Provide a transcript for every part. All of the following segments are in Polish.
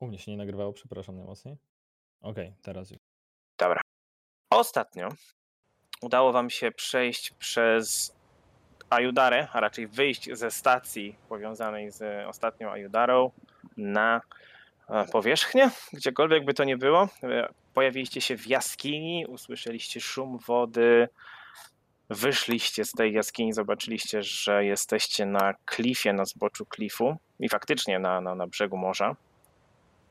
U mnie się nie nagrywało, przepraszam najmocniej. Okej, teraz już. Dobra. Ostatnio udało wam się przejść przez Ajudarę, a raczej wyjść ze stacji powiązanej z ostatnią Ajudarą na e, powierzchnię, gdziekolwiek by to nie było. E, Pojawiliście się w jaskini, usłyszeliście szum wody, wyszliście z tej jaskini, zobaczyliście, że jesteście na klifie, na zboczu klifu i faktycznie na, na, na brzegu morza.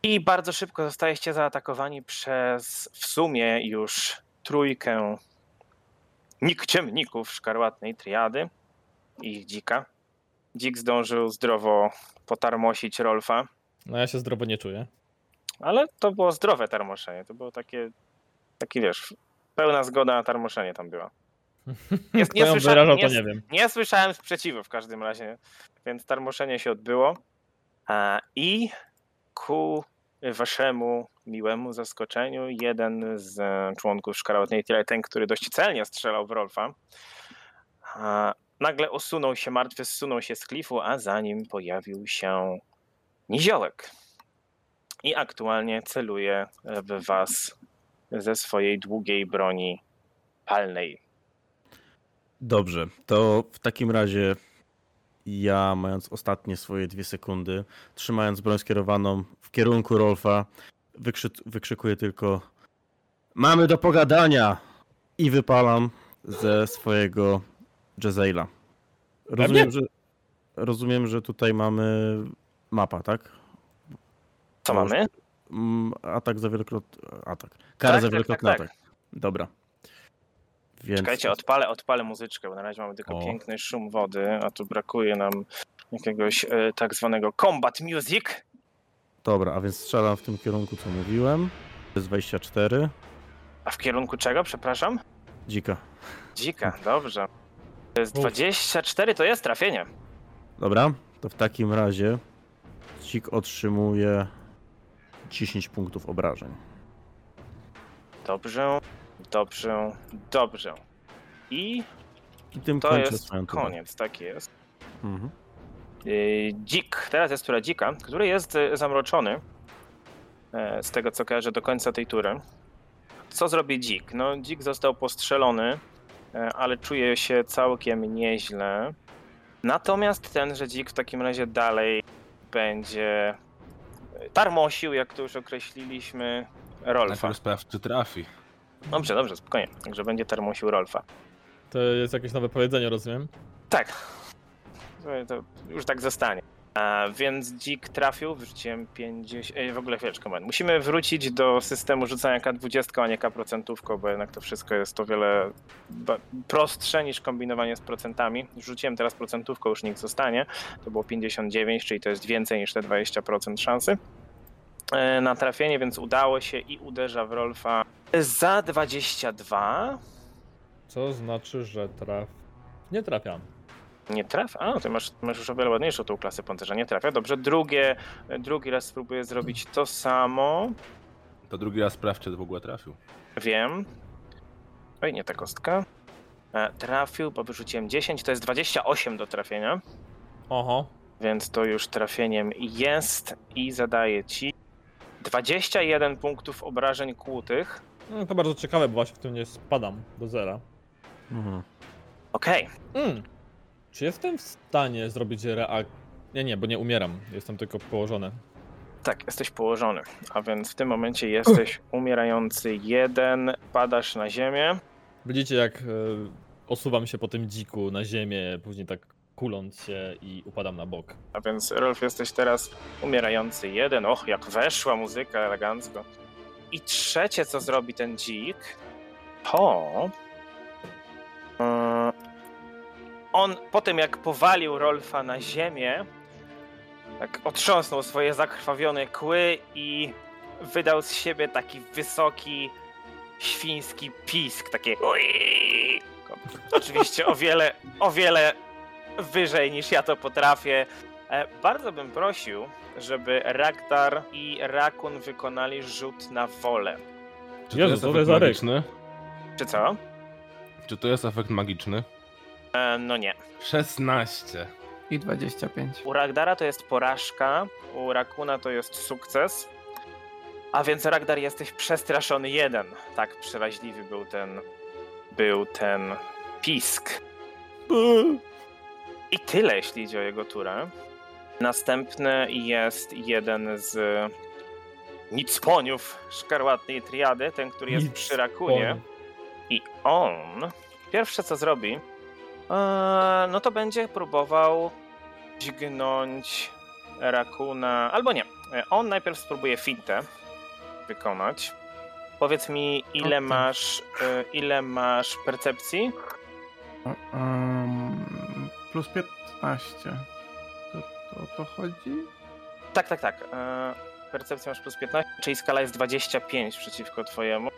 I bardzo szybko zostajecie zaatakowani przez w sumie już trójkę nikczemników szkarłatnej triady i ich dzika. Dzik zdążył zdrowo potarmosić Rolfa, No ja się zdrowo nie czuję. ale to było zdrowe tarmoszenie. To było takie, takie wiesz, pełna zgoda na tarmoszenie tam była. Nie- nie słysza- nie nie. Nie słyszałem sprzeciwu w każdym razie, więc tarmoszenie się odbyło. I ku waszemu miłemu zaskoczeniu, jeden z członków szkarłatnej Tyle, ten, który dość celnie strzelał w Rolfa, nagle osunął się martwy, zsunął się z klifu, a za nim pojawił się niziołek. I aktualnie celuje w was ze swojej długiej broni palnej. Dobrze, to w takim razie ja, mając ostatnie swoje dwie sekundy, trzymając broń skierowaną w kierunku Rolfa, wykrzy wykrzykuję tylko Mamy do pogadania! I wypalam ze swojego Jezzaila. Rozumiem, że, rozumiem, że tutaj mamy mapa, tak? Co mamy? Mm, Atak za wielokrotny. Atak. Kara Tak, za tak, wielokrotny tak, tak. atak. Dobra. Więc Czekajcie, odpalę, odpalę muzyczkę, bo na razie mamy tylko O. piękny szum wody, a tu brakuje nam jakiegoś e, tak zwanego combat music. Dobra, a więc strzelam w tym kierunku, co mówiłem. To jest 24. A w kierunku czego, przepraszam? Dzika. Dzika, dobrze. To jest Uf. 24, to jest trafienie. Dobra, to w takim razie dzik otrzymuje 10 punktów obrażeń. Dobrze, dobrze, dobrze. I I tym to jest koniec, tak jest. Mhm. Yy, Dzik, teraz jest tura dzika, który jest e, zamroczony. e, Z tego co kojarzę do końca tej tury. Co zrobi dzik? No, dzik został postrzelony, ale czuje się całkiem nieźle. Natomiast tenże dzik w takim razie dalej będzie tarmosił, jak to już określiliśmy, Rolfa. Najpierw sprawdź, czy trafi. Dobrze, dobrze, spokojnie. Także będzie tarmosił Rolfa. To jest jakieś nowe powiedzenie, rozumiem? Tak. To, już tak zostanie. A, więc dzik trafił, wyrzuciłem 50. Ej, w ogóle chwileczkę, moment. Musimy wrócić do systemu rzucania K20, a nie K%, bo jednak to wszystko jest o wiele prostsze niż kombinowanie z procentami. Rzuciłem teraz procentówką, już niech zostanie. To było 59, czyli to jest więcej niż te 20% szansy na trafienie, więc udało się i uderza w Rolfa za 22. Co znaczy, że traf... Nie trafiam. Nie trafia? A, ty masz, masz już o wiele ładniejszą tą klasę pancerza. Nie trafia. Dobrze, drugie, drugi raz spróbuję zrobić to samo. To drugi raz sprawdź, czy w ogóle trafił. Wiem. Oj, nie ta kostka. E, Trafił, bo wyrzuciłem 10, to jest 28 do trafienia, Oho. więc to już trafieniem jest i zadaję ci 21 punktów obrażeń kłutych. No, to bardzo ciekawe, bo właśnie w tym nie spadam do zera. Mhm. Okej, Mm. Czy jestem w stanie zrobić reak... Nie, nie, bo nie umieram. Jestem tylko położony. tak, jesteś położony, a więc w tym momencie jesteś umierający jeden, padasz na ziemię. Widzicie, jak e, osuwam się po tym dziku na ziemię, później tak kuląc się i upadam na bok. A więc Rolf jesteś teraz umierający jeden. Och, jak weszła muzyka elegancko. I trzecie, co zrobi ten dzik, to. e, On po tym, jak powalił Rolfa na ziemię, tak otrząsnął swoje zakrwawione kły i wydał z siebie taki wysoki, świński pisk, takie. Oczywiście o wiele, o wiele wyżej niż ja to potrafię. E, Bardzo bym prosił, żeby Ragdar i Rakun wykonali rzut na wolę. Czy Jezu, to jest ryk? magiczny? Czy co? Czy to jest efekt magiczny? E, no nie. 16. I 25. U Ragdara to jest porażka, u Rakuna to jest sukces. A więc Ragdar jesteś przestraszony jeden. Tak przeraźliwy był ten był ten pisk. I tyle, jeśli idzie o jego turę. Następny jest jeden z Nicponiów szkarłatnej triady, ten, który jest przy Rakunie. I on pierwsze co zrobi, e, no to będzie próbował dźgnąć Rakuna. Albo nie. E, On najpierw spróbuje fintę wykonać. Powiedz mi, ile masz, e, ile masz percepcji? Plus 15. To, to o to chodzi? Tak, tak, tak. E, Percepcja masz plus 15, czyli skala jest 25 przeciwko twojemu.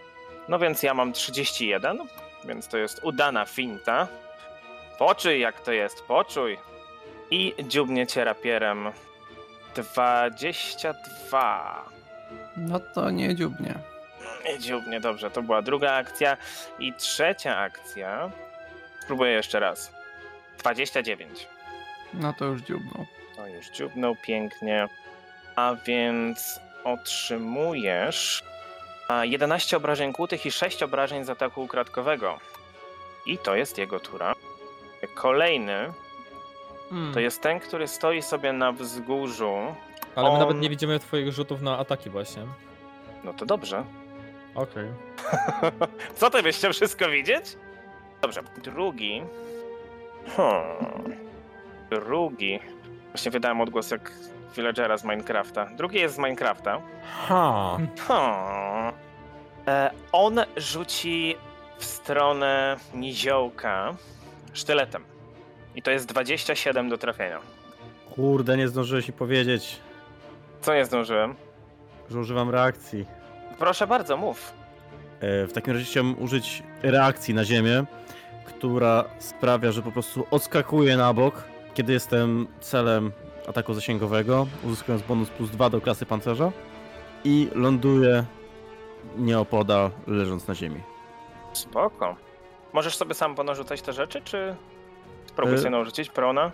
No więc ja mam 31, więc to jest udana finta. Poczuj jak to jest, poczuj. I dziubnie cię rapierem 22. No to nie dziubnie. Nie dziubnie, dobrze, to była druga akcja. I trzecia akcja. Spróbuję jeszcze raz. 29. No to już dziubnął. To już dziubnął pięknie. A więc otrzymujesz a, 11 obrażeń kłutych i 6 obrażeń z ataku ukradkowego. I to jest jego tura. Kolejny Hmm. to jest ten, który stoi sobie na wzgórzu. Ale my nawet on- nie widzimy twoich rzutów na ataki właśnie. No to dobrze. Okej. Co ty byś chciał wszystko widzieć? Dobrze, drugi. Hmm. Drugi. Właśnie wydałem odgłos jak villagera z Minecrafta. Drugi jest z Minecrafta. Ha. Hmm. E, on rzuci w stronę niziołka sztyletem. I to jest 27 do trafienia. Kurde, nie zdążyłeś mi powiedzieć, Co nie zdążyłem? że używam reakcji. Proszę bardzo, mów. E, W takim razie chciałbym użyć reakcji na ziemię, która sprawia, że po prostu odskakuję na bok, kiedy jestem celem ataku zasięgowego, uzyskując bonus plus 2 do klasy pancerza i ląduję nieopodal, leżąc na ziemi. Spoko. Możesz sobie sam ponarzucać te rzeczy, czy spróbuj E, sobie narzucić prona?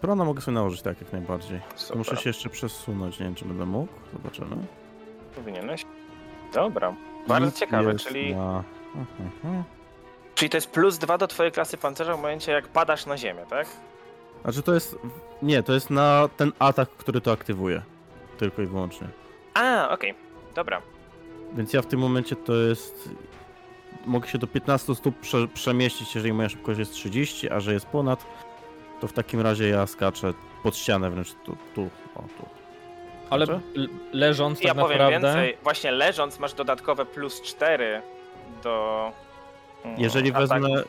Prona mogę sobie nałożyć tak jak najbardziej. Super. Muszę się jeszcze przesunąć, nie wiem czy będę mógł, zobaczymy. Powinieneś. Dobra. Bardzo Nic ciekawe, czyli, Na... Mhm. Czyli to jest plus dwa do twojej klasy pancerza w momencie jak padasz na ziemię, tak? Znaczy to jest... Nie, to jest na ten atak, który to aktywuje. Tylko i wyłącznie. A, okej. Dobra. Więc ja w tym momencie to jest. Mogę się do 15 stóp prze, przemieścić, jeżeli moja szybkość jest 30, a że jest ponad, to w takim razie ja skaczę pod ścianę wręcz tu, tu, o tu. Ale leżąc ja tak powiem naprawdę... więcej. Właśnie leżąc masz dodatkowe plus 4 do. Mm, Jeżeli ataku. wezmę.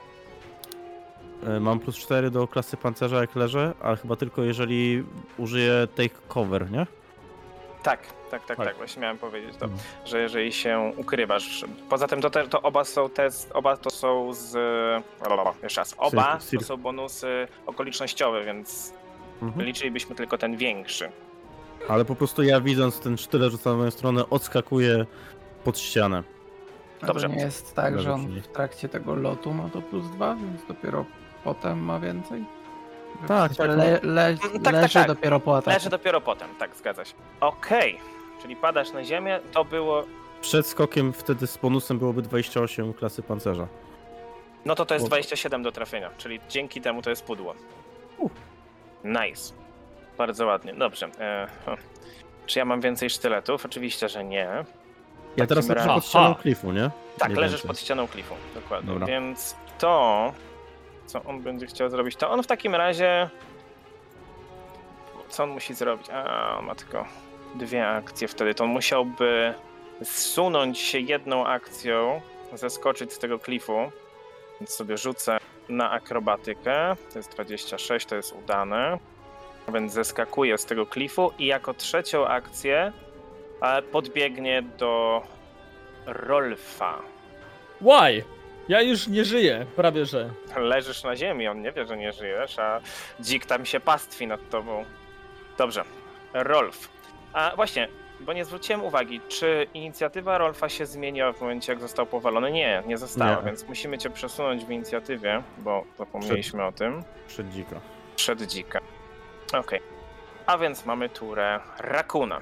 e, Mam plus 4 do klasy pancerza jak leżę, ale chyba tylko jeżeli użyję take cover, nie? Tak, tak, tak, Tak. tak. Właśnie miałem powiedzieć to, Mhm. że jeżeli się ukrywasz. Poza tym to, te, to oba są test, oba to są z. Jeszcze raz. Oba cir- to są bonusy okolicznościowe, więc Mhm. liczylibyśmy tylko ten większy. Ale po prostu ja widząc ten sztylet rzucany w moją stronę, odskakuję pod ścianę. A Dobrze. To nie jest tak, Dobrze, że on w trakcie tego lotu ma to plus 2, więc dopiero potem ma więcej? W Tak, sensie tak, Le, le, tak, tak, leży tak. dopiero po ataku. Leży dopiero potem, tak, zgadza się. Okej, czyli padasz na ziemię, to było. Przed skokiem wtedy z bonusem byłoby 28 klasy pancerza. No to to jest O. 27 do trafienia, czyli dzięki temu to jest pudło. Uh. Nice. Bardzo ładnie, dobrze. E, hm. czy ja mam więcej sztyletów? Oczywiście, że nie. Ja teraz razie- leżę pod ścianą klifu, nie? Tak, Mniej leżysz więcej. pod ścianą klifu, dokładnie. Dobra. Więc to, co on będzie chciał zrobić, to on w takim razie. Co on musi zrobić? A, on ma tylko dwie akcje wtedy. To on musiałby zsunąć się jedną akcją, zeskoczyć z tego klifu. Więc sobie rzucę na akrobatykę. To jest 26, to jest udane. Więc zeskakuje z tego klifu i jako trzecią akcję podbiegnie do Rolfa. Why? Ja już nie żyję, prawie że. Leżysz na ziemi, on nie wie, że nie żyjesz, a dzik tam się pastwi nad tobą. Dobrze. Rolf. A właśnie, bo nie zwróciłem uwagi, czy inicjatywa Rolfa się zmieniła w momencie, jak został powalony? Nie, nie została, Nie. więc musimy cię przesunąć w inicjatywie, bo zapomnieliśmy o tym. Przed dzika. Przed dzika. Okej. A więc mamy turę Rakuna.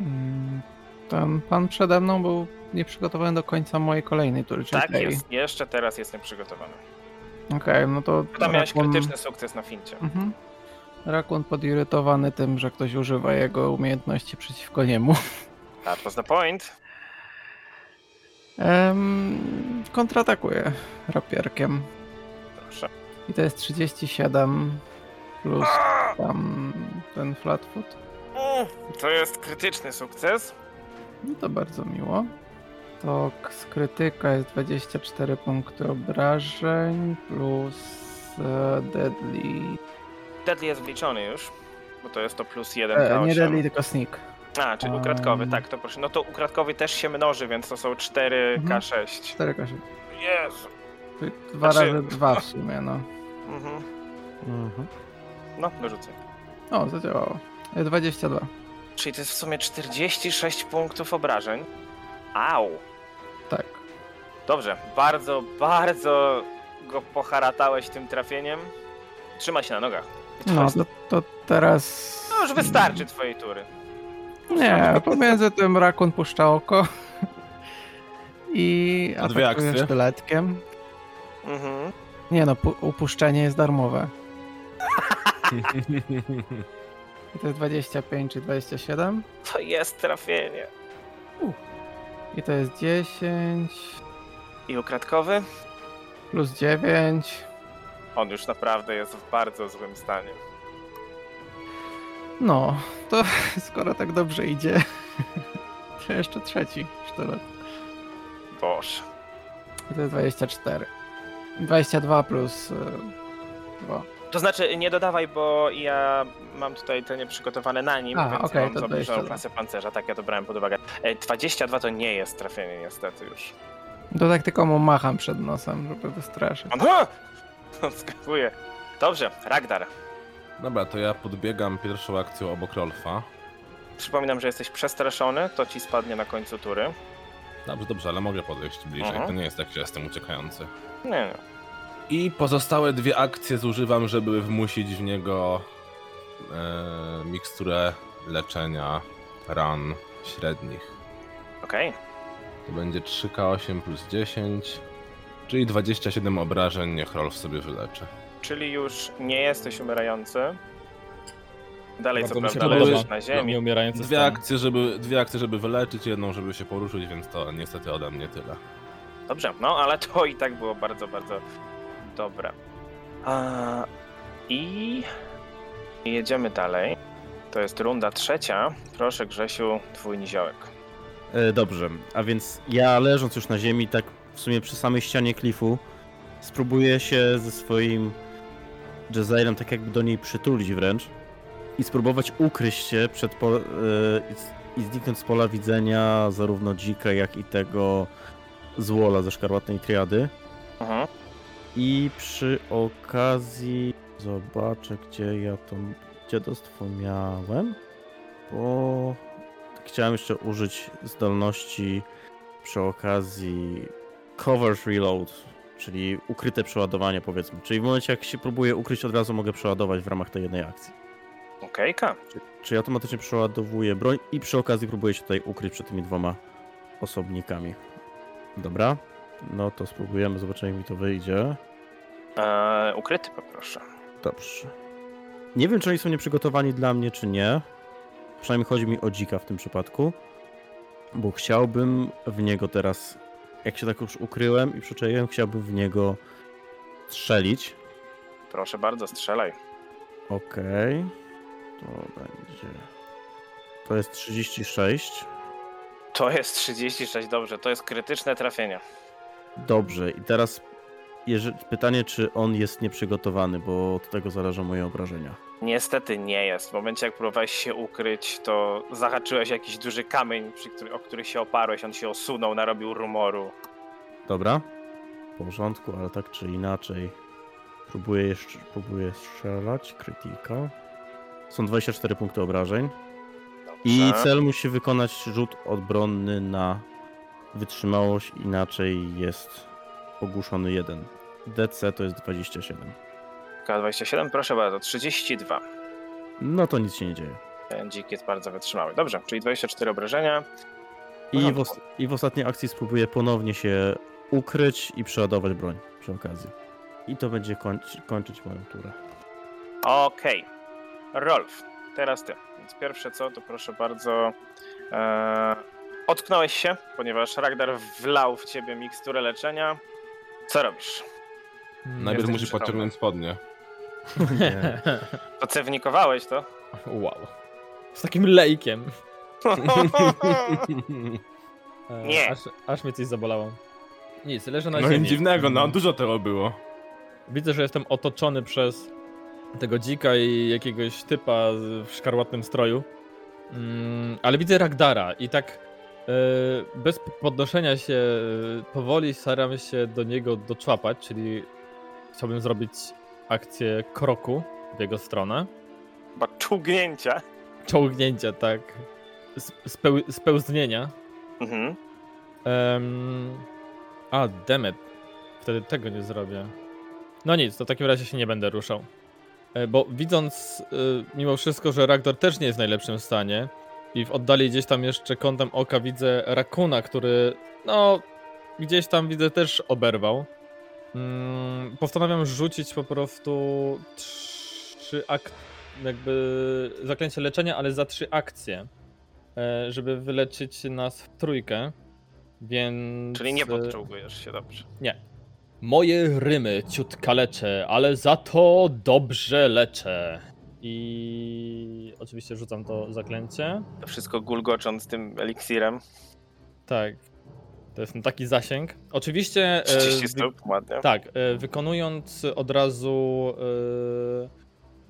Mm, Ten pan przede mną był nieprzygotowany do końca mojej kolejnej tury, Tak tej. jest, jeszcze teraz jest nieprzygotowany. Okej, no to Tam miałeś Rakun- krytyczny sukces na fincie. Mhm. Rakun podirytowany tym, że ktoś używa jego umiejętności przeciwko niemu. That was the point. Em, kontratakuje rapierkiem. Proszę. I to jest 37 plus tam ten flatfoot. To jest krytyczny sukces. No to bardzo miło. To z krytyka jest 24 punkty obrażeń plus e, deadly. Deadly jest wliczony już, bo to jest to plus 1 E, K8. nie deadly, tylko sneak. A, czyli ukradkowy, Um. tak, to proszę. No to ukradkowy też się mnoży, więc to są 4K6. 4 kasie. Jezu. Czyli Dwa Znaczy- razy dwa w sumie, no. Mhm. Mhm. No, dorzucę. O, zadziałało. E, 22. Czyli to jest w sumie 46 punktów obrażeń. Au. Tak. Dobrze, bardzo, bardzo go poharatałeś tym trafieniem. Trzyma się na nogach. No to, to teraz. No już wystarczy twojej tury. Nie, pomiędzy tym rakun puszcza oko. I atakuje akcje. sztyletkiem. Mhm. Nie no, pu- upuszczenie jest darmowe. I to jest 25 czy 27. To jest trafienie. I to jest 10 I ukradkowy? plus 9. On już naprawdę jest w bardzo złym stanie. No, to skoro tak dobrze idzie, to jeszcze trzeci sztylet. Boże. I to jest 24. 22 plus 2. To znaczy, nie dodawaj, bo ja mam tutaj te nieprzygotowane na nim, A, więc okej, mam to zabliżoną 22. klasę pancerza. Tak, ja to brałem pod uwagę. E, 22 to nie jest trafienie niestety już. To tak tylko mu macham przed nosem, żeby wystraszyć. Aha! Odskakuje. Dobrze, Ragdar. Dobra, to ja podbiegam pierwszą akcją obok Rolfa. Przypominam, że jesteś przestraszony, to ci spadnie na końcu tury. Dobrze, dobrze, ale mogę podejść bliżej. Mhm. To nie jest tak, że jestem uciekający. Nie, nie. I pozostałe dwie akcje zużywam, żeby wmusić w niego e, miksturę leczenia ran średnich. Okej. To będzie 3K8 plus 10, czyli 27 obrażeń, niech Rolf sobie wyleczy. Czyli już nie jesteś umierający. Dalej Bardzo co prawda leżysz na ziemi. Nieumierający Dwie akcje, żeby, dwie akcje, żeby wyleczyć, jedną, żeby się poruszyć, więc to niestety ode mnie tyle. Dobrze, no ale to i tak było bardzo, bardzo dobre. A, I jedziemy dalej. To jest runda trzecia. Proszę Grzesiu, twój niziołek. E, dobrze, a więc ja leżąc już na ziemi, tak w sumie przy samej ścianie klifu, spróbuję się ze swoim Jazairem tak jakby do niej przytulić wręcz i spróbować ukryć się przed po, e, i zniknąć z pola widzenia zarówno dzika, jak i tego złola ze szkarłatnej triady. Mhm. I przy okazji zobaczę, gdzie ja to dziadostwo miałem, bo chciałem jeszcze użyć zdolności przy okazji cover reload, czyli ukryte przeładowanie powiedzmy. Czyli w momencie jak się próbuję ukryć od razu mogę przeładować w ramach tej jednej akcji. Okejka. Czyli automatycznie przeładowuję broń i przy okazji próbuję się tutaj ukryć przed tymi dwoma osobnikami. Dobra, no to spróbujemy, zobaczymy jak mi to wyjdzie. Eee, ukryty poproszę. Dobrze. Nie wiem, czy oni są nieprzygotowani dla mnie, czy nie. Przynajmniej chodzi mi o dzika w tym przypadku. Bo chciałbym w niego teraz, jak się tak już ukryłem i przyczaiłem, chciałbym w niego strzelić. Proszę bardzo, strzelaj. Okej. To będzie. To jest 36. To jest 36, dobrze. To jest krytyczne trafienie. Dobrze, i teraz pytanie, czy on jest nieprzygotowany, bo od tego zależą moje obrażenia. Niestety nie jest. W momencie jak próbowałeś się ukryć, to zahaczyłeś jakiś duży kamień, który, o który się oparłeś. On się osunął, narobił rumoru. Dobra. W porządku, ale tak czy inaczej. Próbuję jeszcze próbuję strzelać. Krytika. Są 24 punkty obrażeń. Dobrze. I cel musi wykonać rzut odbronny na wytrzymałość, inaczej jest ogłuszony 1. DC to jest 27. K27, proszę bardzo, 32. No to nic się nie dzieje. Ten dzik jest bardzo wytrzymały. Dobrze, czyli 24 obrażenia. I w, I w ostatniej akcji spróbuję ponownie się ukryć i przeładować broń przy okazji. I to będzie końc- kończyć moją turę. Okej. Rolf, teraz ty. Więc pierwsze co, to proszę bardzo. E, otknąłeś się, ponieważ Ragnar wlał w ciebie miksturę leczenia. Co robisz? Najpierw musi przytomny. podciągnąć spodnie. Nie. To cewnikowałeś to? wow. Z takim lejkiem. Nie. Aż, aż mnie coś zabolało. Nic, leżę na No ziemi. nic dziwnego, no Mm. dużo tego było. Widzę, że jestem otoczony przez tego dzika i jakiegoś typa w szkarłatnym stroju. Mm, ale widzę Ragdara i tak bez podnoszenia się e, powoli staram się do niego doczłapać, czyli chciałbym zrobić akcję kroku w jego stronę. Chyba czułgnięcia. Czołgnięcia, tak. Speł, spełznienia. Mhm. Em, a, demet. Wtedy tego nie zrobię. No nic, to w takim razie się nie będę ruszał. E, Bo widząc mimo wszystko, że Ragdor też nie jest w najlepszym stanie i w oddali gdzieś tam jeszcze kątem oka widzę Rakuna, który no gdzieś tam widzę też oberwał. Mm, postanawiam rzucić po prostu trzy ak jakby zaklęcie leczenia, ale za trzy akcje, e, żeby wyleczyć nas w trójkę. Więc. Czyli nie podczołgujesz się dobrze. Nie. Moje rymy ciut kaleczę, ale za to dobrze leczę. I oczywiście rzucam to zaklęcie. To wszystko gulgocząc tym eliksirem. Tak. To jest taki zasięg. Oczywiście. e, 30 wy- stóp, ładnie. Tak, e, wykonując od razu.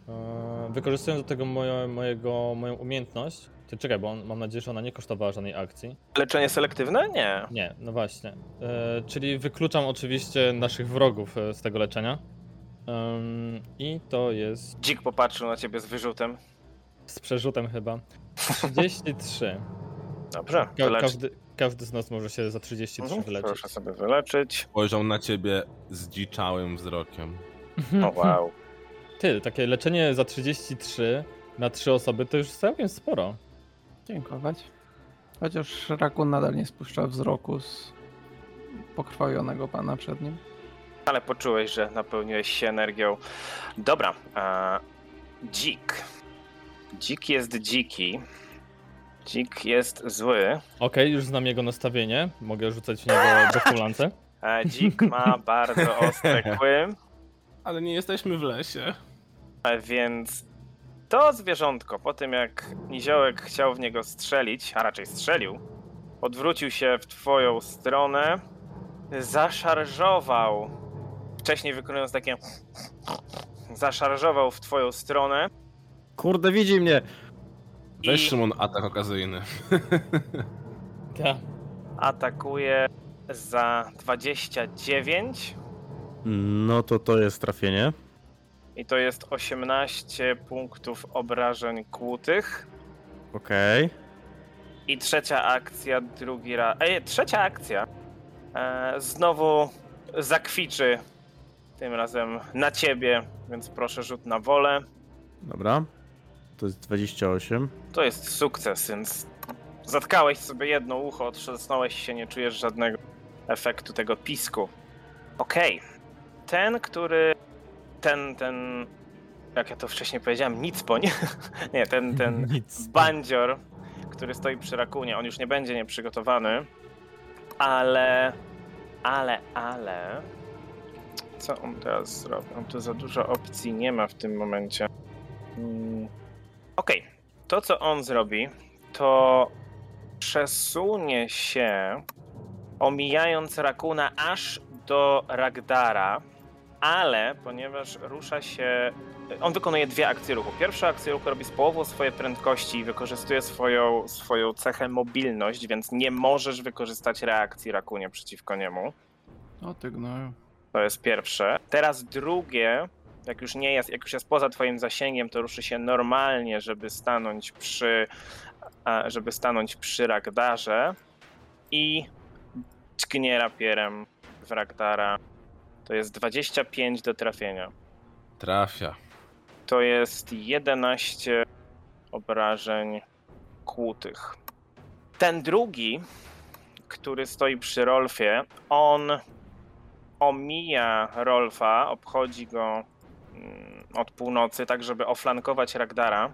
e, e, Wykorzystując do tego moje, mojego, moją umiejętność. Ty czekaj, bo on, mam nadzieję, że ona nie kosztowała żadnej akcji. Leczenie selektywne? Nie. Nie, no właśnie. E, czyli wykluczam oczywiście naszych wrogów e, z tego leczenia. Ym, I to jest Dzik popatrzył na ciebie z wyrzutem. z przerzutem chyba. 33. Dobrze, Ka- każdy, każdy z nas może się za 33 Mhm, wyleczyć. Proszę sobie wyleczyć. Spojrzał na ciebie zdziczałym wzrokiem. O wow. Ty, takie leczenie za 33 na 3 osoby to już całkiem sporo. Dziękować. Chociaż Rakun nadal nie spuszcza wzroku z pokrwawionego pana przed nim. Ale poczułeś, że napełniłeś się energią. Dobra. Dzik. Dzik jest dziki. Dzik jest zły. Okej, już znam jego nastawienie. Mogę rzucać w niego bezkulance. A dzik ma bardzo ostre kły, Ale nie jesteśmy w lesie. a więc to zwierzątko, po tym jak niziołek chciał w niego strzelić, a raczej strzelił, odwrócił się w twoją stronę, zaszarżował, wcześniej wykonując takie zaszarżował w twoją stronę Kurde, widzi mnie! Weź i Szymon atak okazyjny. Ja. atakuje za 29 No to to jest trafienie. i to jest 18 punktów obrażeń kłutych. Okej. I trzecia akcja, drugi raz. Ej, trzecia akcja. E, znowu zakwiczy. Tym razem na ciebie, więc proszę rzut na wolę. Dobra. To jest 28. To jest sukces, więc zatkałeś sobie jedno ucho, otrzasnąłeś się, nie czujesz żadnego efektu tego pisku. Okej. Ten, który. Ten, ten. Jak ja to wcześniej powiedziałem, Nicpoń. nie, ten, ten Nic. bandzior, który stoi przy rakunie, on już nie będzie nieprzygotowany, ale, ale, ale, co on teraz zrobi? On tu za dużo opcji nie ma w tym momencie. Mm. Okej, to co on zrobi, to przesunie się, omijając rakuna aż do Ragdara, ale ponieważ rusza się on wykonuje dwie akcje ruchu. Pierwsza akcja ruchu robi z połową swojej prędkości i wykorzystuje swoją, swoją cechę mobilność, więc nie możesz wykorzystać reakcji rakunie przeciwko niemu. O ty gnoju. To jest pierwsze. Teraz drugie, jak już nie jest, jak już jest poza twoim zasięgiem, to ruszy się normalnie, żeby stanąć przy, żeby stanąć przy Ragdarze i tknie rapierem w Ragdara. To jest 25 do trafienia. Trafia. to jest 11 obrażeń kłutych. Ten drugi, który stoi przy Rolfie, on omija Rolfa, obchodzi go mm, od północy, tak żeby oflankować Ragdara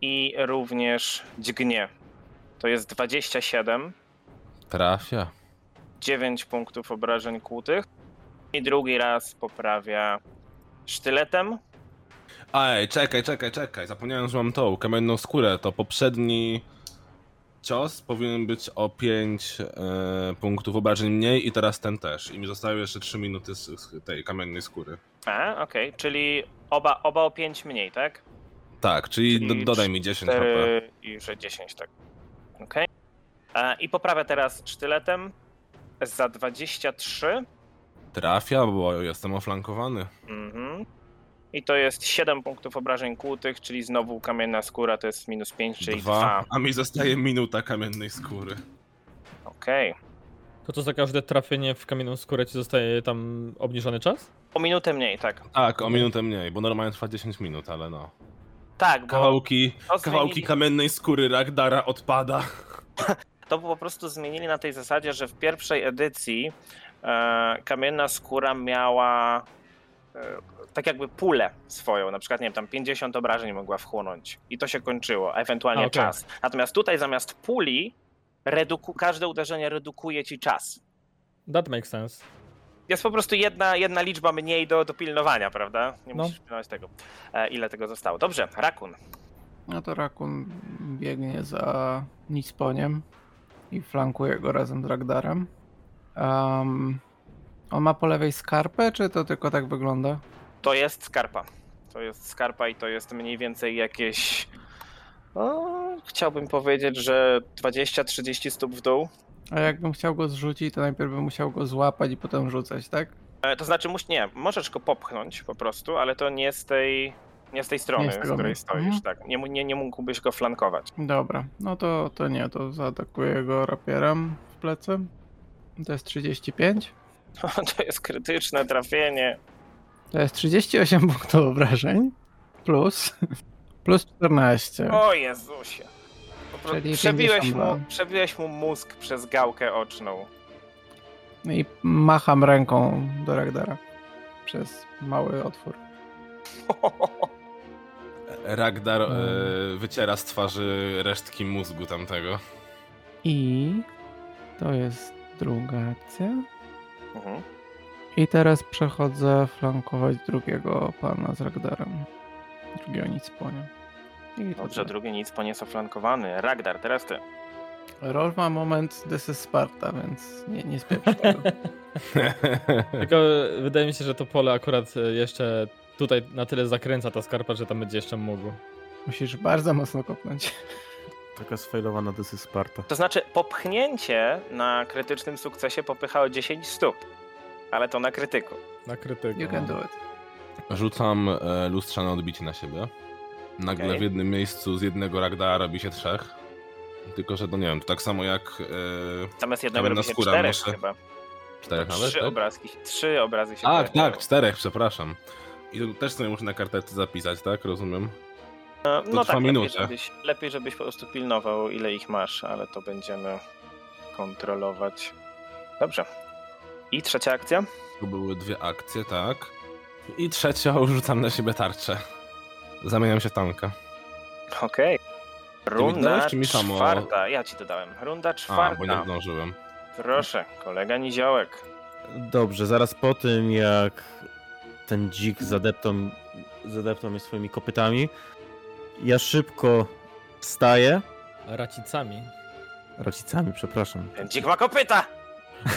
i również dźgnie. To jest 27, Trafia. 9 punktów obrażeń kłutych i drugi raz poprawia sztyletem. Ej, czekaj, czekaj, czekaj. Zapomniałem, że mam tą kamienną skórę. To poprzedni cios powinien być o 5 e, punktów obrażeń mniej i teraz ten też. I mi zostały jeszcze 3 minuty z, z tej kamiennej skóry. A, okej, czyli oba, oba o 5 mniej, tak? Tak, czyli, Czyli do, dodaj mi 10 HP. 4 i że 10, tak. Okej. E, I poprawia teraz sztyletem za 23. Trafia, bo jestem oflankowany. Mhm. I to jest 7 punktów obrażeń kłutych, czyli znowu kamienna skóra to jest minus 5, czyli 2. Dwa, a mi zostaje minuta kamiennej skóry. Okej. To co za każde trafienie w kamienną skórę ci zostaje tam obniżony czas? O minutę mniej, tak. Tak, o minutę mniej, bo normalnie trwa 10 minut, ale no. Tak, bo Kawałki, to kawałki zmienili- kamiennej skóry Ragdara odpada. to po prostu zmienili na tej zasadzie, że w pierwszej edycji e, kamienna skóra miała e, tak jakby pulę swoją, na przykład, nie wiem, tam 50 obrażeń mogła wchłonąć i to się kończyło, a ewentualnie A, okej. czas. Natomiast tutaj zamiast puli reduku- każde uderzenie redukuje ci czas. That makes sense. Jest po prostu jedna, jedna liczba mniej do, do pilnowania, prawda? Nie No. musisz pilnować tego, e, ile tego zostało. Dobrze, Rakun. No to Rakun biegnie za Nisponiem i flankuje go razem z Ragdarem. Um, on ma po lewej skarpę, czy to tylko tak wygląda? To jest skarpa. To jest skarpa i to jest mniej więcej jakieś. O, chciałbym powiedzieć, że 20-30 stóp w dół. A jakbym chciał go zrzucić, to najpierw bym musiał go złapać i potem rzucać, tak? E, To znaczy, muś, nie, możesz go popchnąć po prostu, ale to nie z tej, nie z tej strony, Nie z z której stoisz. Mhm. Tak. Nie, nie, nie mógłbyś go flankować. Dobra, no to, to nie, to zaatakuję go rapierem w plecy. To jest 35. To jest krytyczne trafienie. To jest 38 punktów obrażeń. Plus. Plus 14. O Jezusie. Po Czyli Przebiłeś 52. mu, przebiłeś mu mózg przez gałkę oczną. No I macham ręką do Ragdara. Przez mały otwór. Ragdar e, Mm. wyciera z twarzy resztki mózgu tamtego. I to jest druga akcja. Mhm. I teraz przechodzę flankować drugiego pana z Ragdarem. Drugiego nic po nim. I to Dobrze, tyle. drugi nic po nie jest oflankowany. Ragdar, teraz ty. Rolf ma moment This is Sparta, więc nie, nie spieprz tego. Tylko wydaje mi się, że to pole akurat e, jeszcze tutaj na tyle zakręca ta skarpa, że tam będzie jeszcze mógł. Musisz bardzo mocno kopnąć. Taka sfailowana This is Sparta. To znaczy, popchnięcie na krytycznym sukcesie popycha o 10 stóp. Ale to na krytyku. Na krytyku. You can do it. Rzucam e, lustrzane odbicie na siebie. Nagle Okej. w jednym miejscu z jednego Ragdara robi się trzech. Tylko, że to nie wiem, to tak samo jak e, Zamiast jednego robi się skóra, czterech muszę- chyba. czterech nawet, Trzy tak? obrazki, trzy obrazy się Tak, tak, czterech, przepraszam. I to też sobie muszę na karteczce zapisać, tak? Rozumiem. No, to no trwa tak, lepiej minutę. żebyś, lepiej żebyś po prostu pilnował ile ich masz, ale to będziemy kontrolować. Dobrze. I trzecia akcja? Tu były dwie akcje, tak. I trzecią rzucam na siebie tarczę. Zamieniam się w tanka. Okej. Runda dałeś, czy mi samo- czwarta. Ja ci dodałem. Runda A, czwarta. bo nie zdążyłem. Proszę, kolega Niziołek. Dobrze, zaraz po tym jak ten dzik zadeptał, zadeptał mnie swoimi kopytami, ja szybko wstaję. Racicami. Rodzicami, przepraszam. Ten dzik ma kopyta!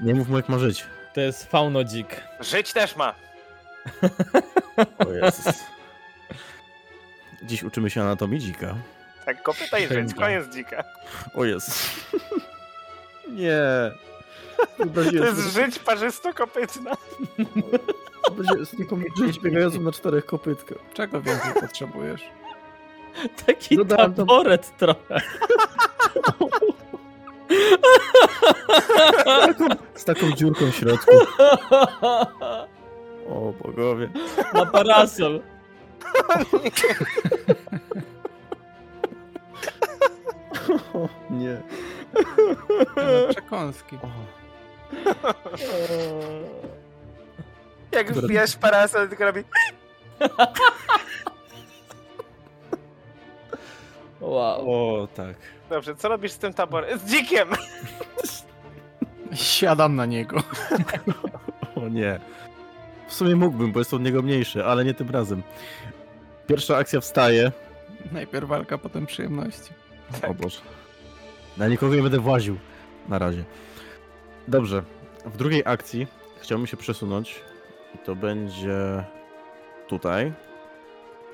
Nie mów mu jak ma żyć. To jest faunodzik. Żyć też ma. O Jezus. Dziś uczymy się anatomii dzika. Tak, kopyta i żyć. Koniec dzika. O Jezus. Nie. To jest żyć parzysto-kopytna. taką żyć biegającą na czterech kopytkach. Czego więcej potrzebujesz? Taki Dodałem tam- taboret trochę. Z taką dziurką w środku. O bogowie. Ma parasol. O, nie. No, Przekąski. O. Jak wbijasz parasol, tylko robi... Wow. o, tak. Dobrze, co robisz z tym taborem? Z dzikiem! Siadam na niego. O nie. W sumie mógłbym, bo jest od niego mniejszy, ale nie tym razem. Pierwsza akcja wstaje. Najpierw walka, potem przyjemności. O Boże. Na nikogo nie będę właził. Na razie. Dobrze. W drugiej akcji chciałbym się przesunąć. I to będzie tutaj.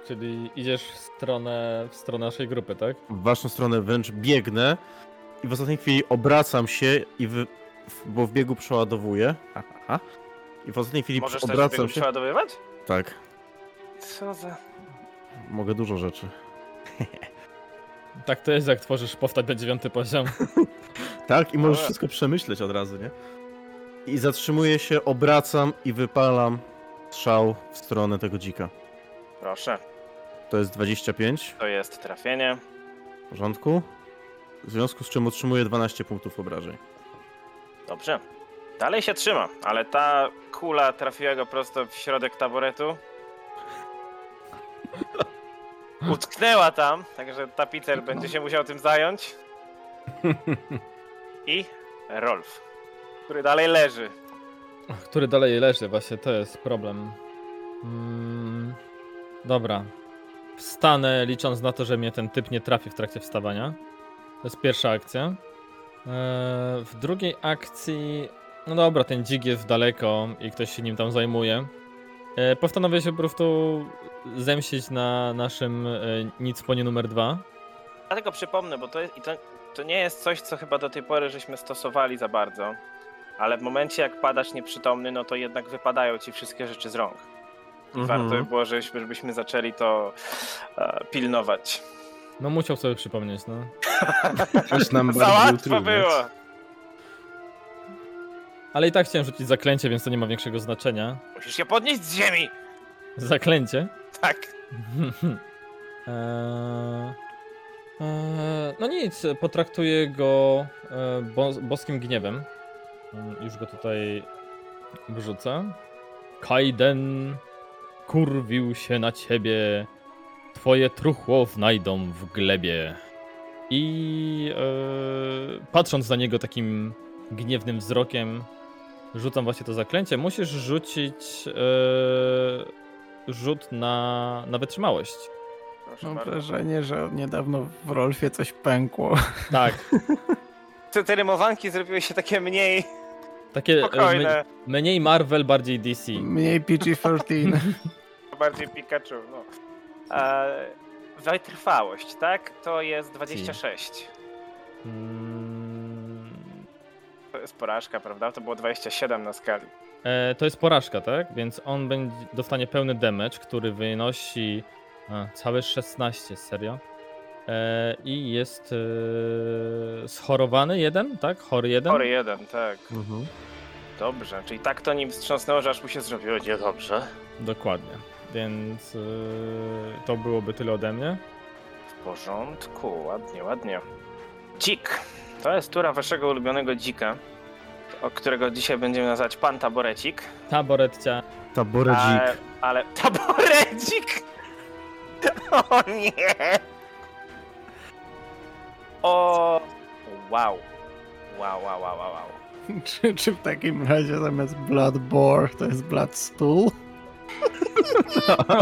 Czyli idziesz w stronę, w stronę naszej grupy, tak? W waszą stronę wręcz biegnę. I w ostatniej chwili obracam się i wy... w- bo w biegu przeładowuję. Aha. I w ostatniej chwili Możesz też obracam biegu się. przeładowywać? Tak. Co za... Mogę dużo rzeczy. Tak to jest, jak tworzysz postać na dziewiąty poziom. Tak, i możesz Dobra. wszystko przemyśleć od razu, nie? I zatrzymuję się, obracam i wypalam strzał w stronę tego dzika. Proszę, To jest 25, to jest trafienie. w porządku. W związku z czym otrzymuję 12 punktów obrażeń. Dobrze. Dalej się trzyma, ale ta kula trafiła go prosto w środek taboretu. Utknęła tam, także tapicer będzie się musiał tym zająć. I Rolf, który dalej leży. Który dalej leży, właśnie to jest problem. Mm, dobra. Wstanę licząc na to, że mnie ten typ nie trafi w trakcie wstawania. To jest pierwsza akcja. Eee, w drugiej akcji. No dobra, ten dzik jest daleko i ktoś się nim tam zajmuje. Eee, postanowię się po prostu zemścić na naszym e, Nicponie numer dwa. Dlatego przypomnę, bo to, jest, to, to nie jest coś, co chyba do tej pory żeśmy stosowali za bardzo. Ale w momencie, jak padasz nieprzytomny, no to jednak wypadają ci wszystkie rzeczy z rąk. I Mhm. warto by było, żebyśmy, żebyśmy zaczęli to e, pilnować. No musiał sobie przypomnieć, no. Coś nam Za łatwo było! Ale i tak chciałem rzucić zaklęcie, więc to nie ma większego znaczenia. Musisz się podnieść z ziemi! Zaklęcie. Tak. Eee, eee, no nic, potraktuję go e, bo, boskim gniewem. Mm, Już go tutaj wrzucę. Kaiden kurwił się na ciebie. Twoje truchło znajdą w glebie. I e, patrząc na niego takim gniewnym wzrokiem, rzucam właśnie to zaklęcie. Musisz rzucić e, rzut na, na wytrzymałość. Proszę Mam bardzo. wrażenie, że niedawno w Rolfie coś pękło. Tak, Te, te rymowanki zrobiły się takie mniej takie e, spokojne. me- mniej Marvel, bardziej DC. Mniej PG-13. Bardziej Pikachu, no. E, wytrwałość, tak? To jest 26. Mm, To jest porażka, prawda? To było 27 na skali. e, to jest porażka, tak? Więc on będzie, dostanie pełny damage, który wynosi a, całe 16, serio. E, I jest e, schorowany jeden, tak? Chory jeden? Chory jeden, tak. Mhm. Dobrze, czyli tak to nim wstrząsnęło, że aż mu się zrobiło niedobrze. Dokładnie. Więc e, to byłoby tyle ode mnie. W porządku, ładnie, ładnie. Dzik. To jest tura waszego ulubionego dzika, o którego dzisiaj będziemy nazywać Pan Taborecik. Taboretcia. Taboredzik. Ale, ale taborecik! O nie! O! Wow. Wow, wow, wow, wow, wow. czy, czy w takim razie zamiast Blood Bore to jest Blood Stool?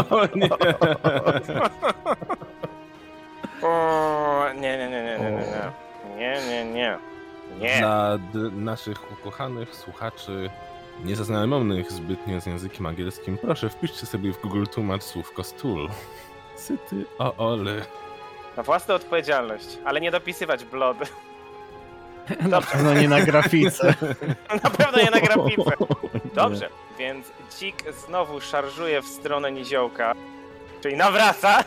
O nie. O, nie, nie, nie, nie, nie, nie, nie. Nie, nie, nie. Nie. Dla naszych ukochanych słuchaczy niezaznajomionych zbytnio z językiem angielskim, proszę wpiszcie sobie w Google tłumacz słówko stół. Syty o ole. Na własną odpowiedzialność, ale nie dopisywać blod. Na pewno nie na grafice. Na pewno nie na grafice. Dobrze, więc dzik znowu szarżuje w stronę niziołka, czyli nawraca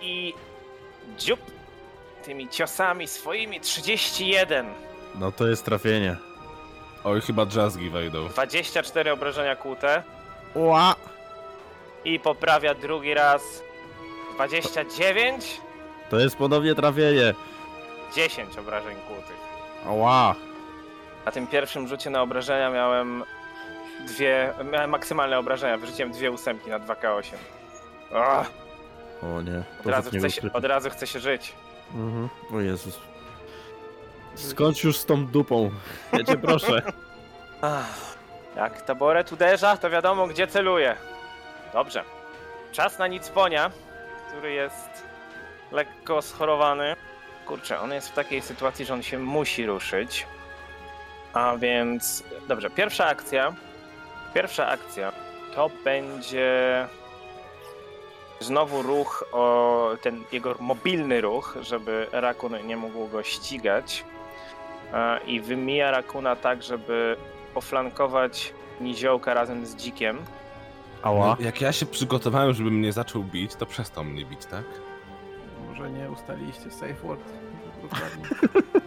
i dziób tymi ciosami swoimi 31. No to jest trafienie. Oj, chyba jazzgi wejdą. 24 obrażenia kłute Ła! i poprawia drugi raz 29, To jest ponownie trafienie. 10 obrażeń kłutych. Ła! Na tym pierwszym rzucie na obrażenia miałem dwie, miałem maksymalne obrażenia, wyrzuciłem dwie ósemki na 2K8. Ugh, O nie. od, razu chce się, od razu chce się żyć. Mhm. O Jezus. Skończ już z tą dupą. Ja cię proszę. Ach, Jak taboret uderza, to wiadomo gdzie celuje. Dobrze. Czas na Nicponia, który jest lekko schorowany. Kurczę, on jest w takiej sytuacji, że on się musi ruszyć. A więc, dobrze, pierwsza akcja. Pierwsza akcja to będzie znowu ruch, o ten jego mobilny ruch, żeby Rakun nie mógł go ścigać. E, I wymija Rakuna tak, żeby poflankować Niziołka razem z Dzikiem. Ała. Jak ja się przygotowałem, żeby mnie zaczął bić, to przestał mnie bić, tak? Może nie ustaliliście safe word.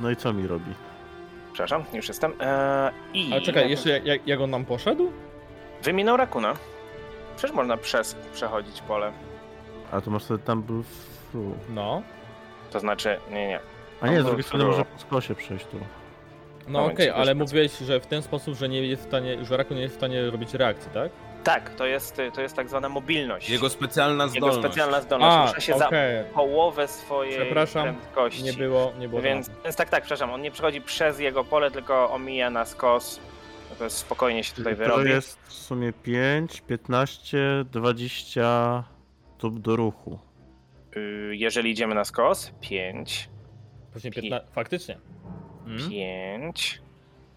No i co mi robi? Przepraszam, już jestem. E, I Ale czekaj, jeszcze jak, jak, jak on nam poszedł? wyminął Rakuna. Przecież można przez przechodzić pole. A to masz wtedy tam był... Fu. No. To znaczy, nie, nie. A nie, z No, drugiej strony no. można po skosie przejść tu. No okej, już ale mówiłeś, że w ten sposób, że nie jest w stanie, że Raku nie jest w stanie robić reakcji, tak? Tak, to jest, to jest tak zwana mobilność. Jego specjalna Jego zdolność. specjalna zdolność. A, Rusza się za okej. połowę swojej Przepraszam, prędkości. Nie było, nie było. Więc, więc tak, tak, przepraszam, on nie przechodzi przez jego pole, tylko omija na skos. No to jest spokojnie się tutaj To wyrobi. jest w sumie 5, 15, 20 stóp do ruchu. Y, Jeżeli idziemy na skos, 5, Później 15. Faktycznie. Mm? 5,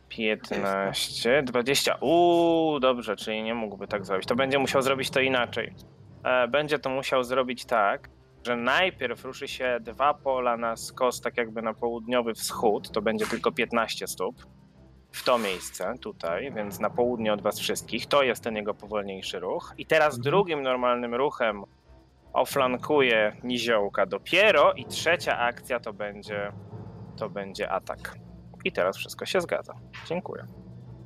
15, 20. Uuu, dobrze, czyli nie mógłby tak zrobić. To będzie musiał zrobić to inaczej. E, Będzie to musiał zrobić tak, że najpierw ruszy się dwa pola na skos, tak jakby na południowy wschód, to będzie tylko 15 stóp. W to miejsce, tutaj, więc na południe od was wszystkich. To jest ten jego powolniejszy ruch. I teraz Mhm. drugim normalnym ruchem oflankuje niziołka dopiero i trzecia akcja to będzie to będzie atak. I teraz wszystko się zgadza. Dziękuję.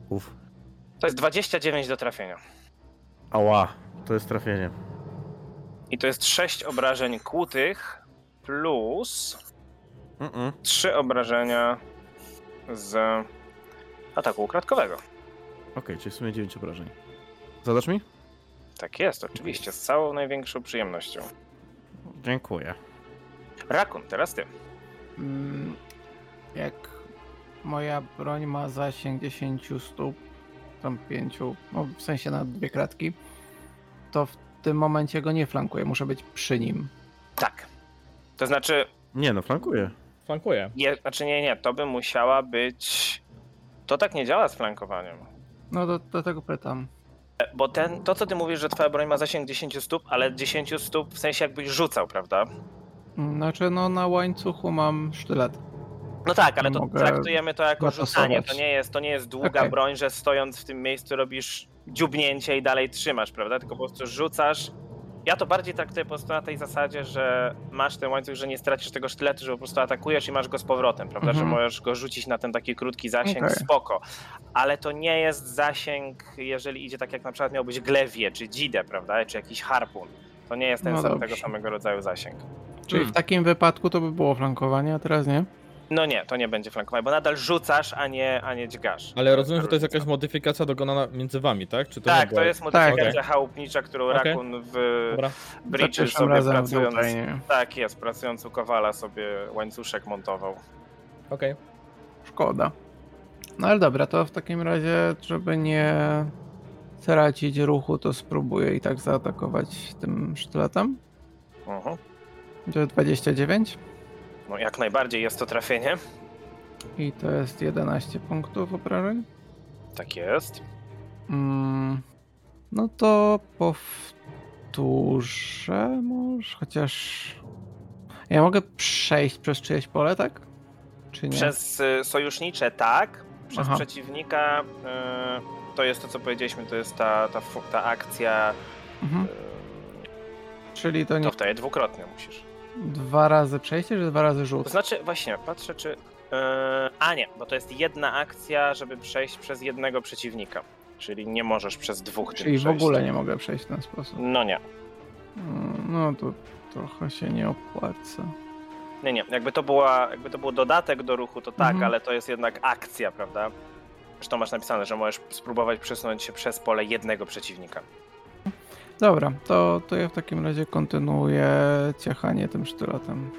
Uf. To jest 29 do trafienia. Ała, to jest trafienie. I to jest 6 obrażeń kłutych plus Mm-mm. 3 obrażenia z ataku ukradkowego. Okej, czyli w sumie 9 obrażeń. Zadasz mi? Tak jest, oczywiście, z całą największą przyjemnością. Dziękuję. Rakun, teraz ty. Jak moja broń ma zasięg 10 stóp, tam 5, no w sensie na dwie kratki, to w tym momencie go nie flankuję, muszę być przy nim. Tak. To znaczy, Nie no, flankuję. Flankuje. je, znaczy nie, nie, to by musiała być... To tak nie działa z flankowaniem. No do, do tego pytam. Bo ten, to, co ty mówisz, że twoja broń ma zasięg 10 stóp, ale 10 stóp w sensie jakbyś rzucał, prawda? Znaczy no na łańcuchu mam sztylet. No tak, ale to Mogę traktujemy to jako zastosować. rzucanie. To nie jest, to nie jest długa Okej. broń, że stojąc w tym miejscu robisz dziubnięcie i dalej trzymasz, prawda? Tylko po prostu rzucasz. Ja to bardziej traktuję po prostu na tej zasadzie, że masz ten łańcuch, że nie stracisz tego sztyletu, że po prostu atakujesz i masz go z powrotem, prawda? Że Mhm. możesz go rzucić na ten taki krótki zasięg, Okej. spoko. Ale to nie jest zasięg, jeżeli idzie tak jak na przykład miał być glewie, czy dzidę, prawda? Czy jakiś harpun. To nie jest ten No sam, tego samego rodzaju zasięg. Czyli Hmm. w takim wypadku to by było flankowanie, a teraz nie? No nie, to nie będzie flankowanie, bo nadal rzucasz, a nie, a nie dźgasz. Ale rozumiem, że to jest jakaś modyfikacja dokonana między wami, tak? Czy to nie Tak, to jest modyfikacja okej. chałupnicza, którą Okej. Rakun w Dobra. Zapraszam sobie razem w pracując. Dałtajnie. Tak jest, pracując u Kowala sobie łańcuszek montował. Okej. Szkoda. No ale dobra, to w takim razie, żeby nie tracić ruchu, to spróbuję i tak zaatakować tym sztyletem. Mhm. To 29 No jak najbardziej jest to trafienie. i to jest 11 punktów obrażeń. Tak jest. Mm, no to powtórzę może, chociaż ja mogę przejść przez czyjeś pole, tak? Czy nie? Przez y, sojusznicze tak, przez Aha. przeciwnika y, to jest to, co powiedzieliśmy, to jest ta, ta, ta akcja. Mhm. Y, Czyli to nie to wtedy dwukrotnie musisz. Dwa razy przejście, czy dwa razy rzut? To znaczy, właśnie, patrzę, czy Eee, a nie, bo to jest jedna akcja, żeby przejść przez jednego przeciwnika. Czyli nie możesz przez dwóch Czyli w przejść. ogóle nie mogę przejść w ten sposób. No nie. Mm, No to trochę się nie opłaca. Nie, nie. Jakby to, była, jakby to był dodatek do ruchu, to tak, Mhm. ale to jest jednak akcja, prawda? Zresztą masz napisane, że możesz spróbować przesunąć się przez pole jednego przeciwnika. Dobra, to, to ja w takim razie kontynuuję ciechanie tym sztyletem.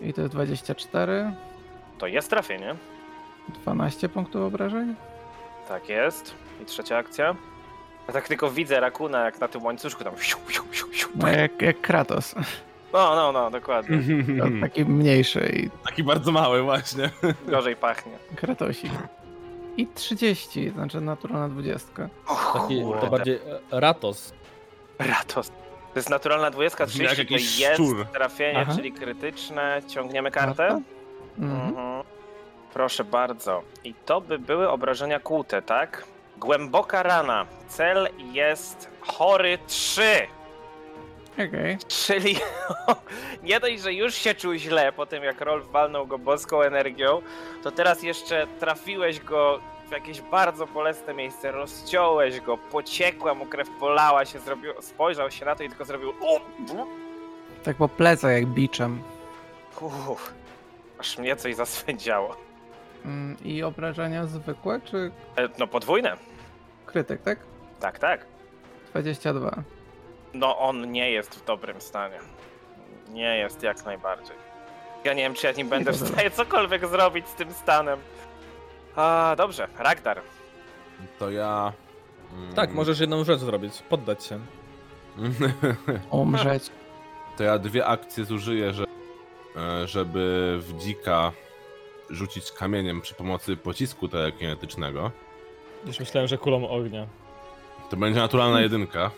I to jest 24, To jest trafienie. 12 punktów obrażeń. Tak jest. I trzecia akcja. Ja tak tylko widzę Rakuna, jak na tym łańcuszku tam siu, siu, siu, siu. No jak, jak Kratos. No, no, no, dokładnie. To Taki mniejszy i Taki bardzo mały właśnie. Gorzej pachnie. Kratosik. I 30, znaczy naturalna 20. Taki, to bardziej e, Ratos. Ratos. To jest naturalna 20, Brzmi jak 30 to jakiś jest szczur. trafienie, Aha. czyli krytyczne. Ciągniemy kartę? Mhm. Mhm. Proszę bardzo. I to by były obrażenia kłute, tak? Głęboka rana. Cel jest chory 3. Okej. Czyli nie dość, że już się czuł źle po tym, jak Rolf walnął go boską energią, to teraz jeszcze trafiłeś go w jakieś bardzo bolesne miejsce, rozciąłeś go, pociekła mu krew, polała się, zrobił, spojrzał się na to i tylko zrobił Tak po plecach jak biczem. Uff, aż mnie coś zaswędziało. Mm, I obrażenia zwykłe czy E, No podwójne. krytyk, tak? Tak, tak. 22. No on nie jest w dobrym stanie. Nie jest jak najbardziej. Ja nie wiem, czy ja nim będę w stanie cokolwiek zrobić z tym stanem. A, dobrze, Ragdar. To ja... mm, Tak, możesz jedną rzecz zrobić. Poddać się. Umrzeć. to ja dwie akcje zużyję, że, e, żeby w dzika rzucić kamieniem przy pomocy pocisku telekinetycznego. Już myślałem, że kulą ognia. To będzie naturalna jedynka.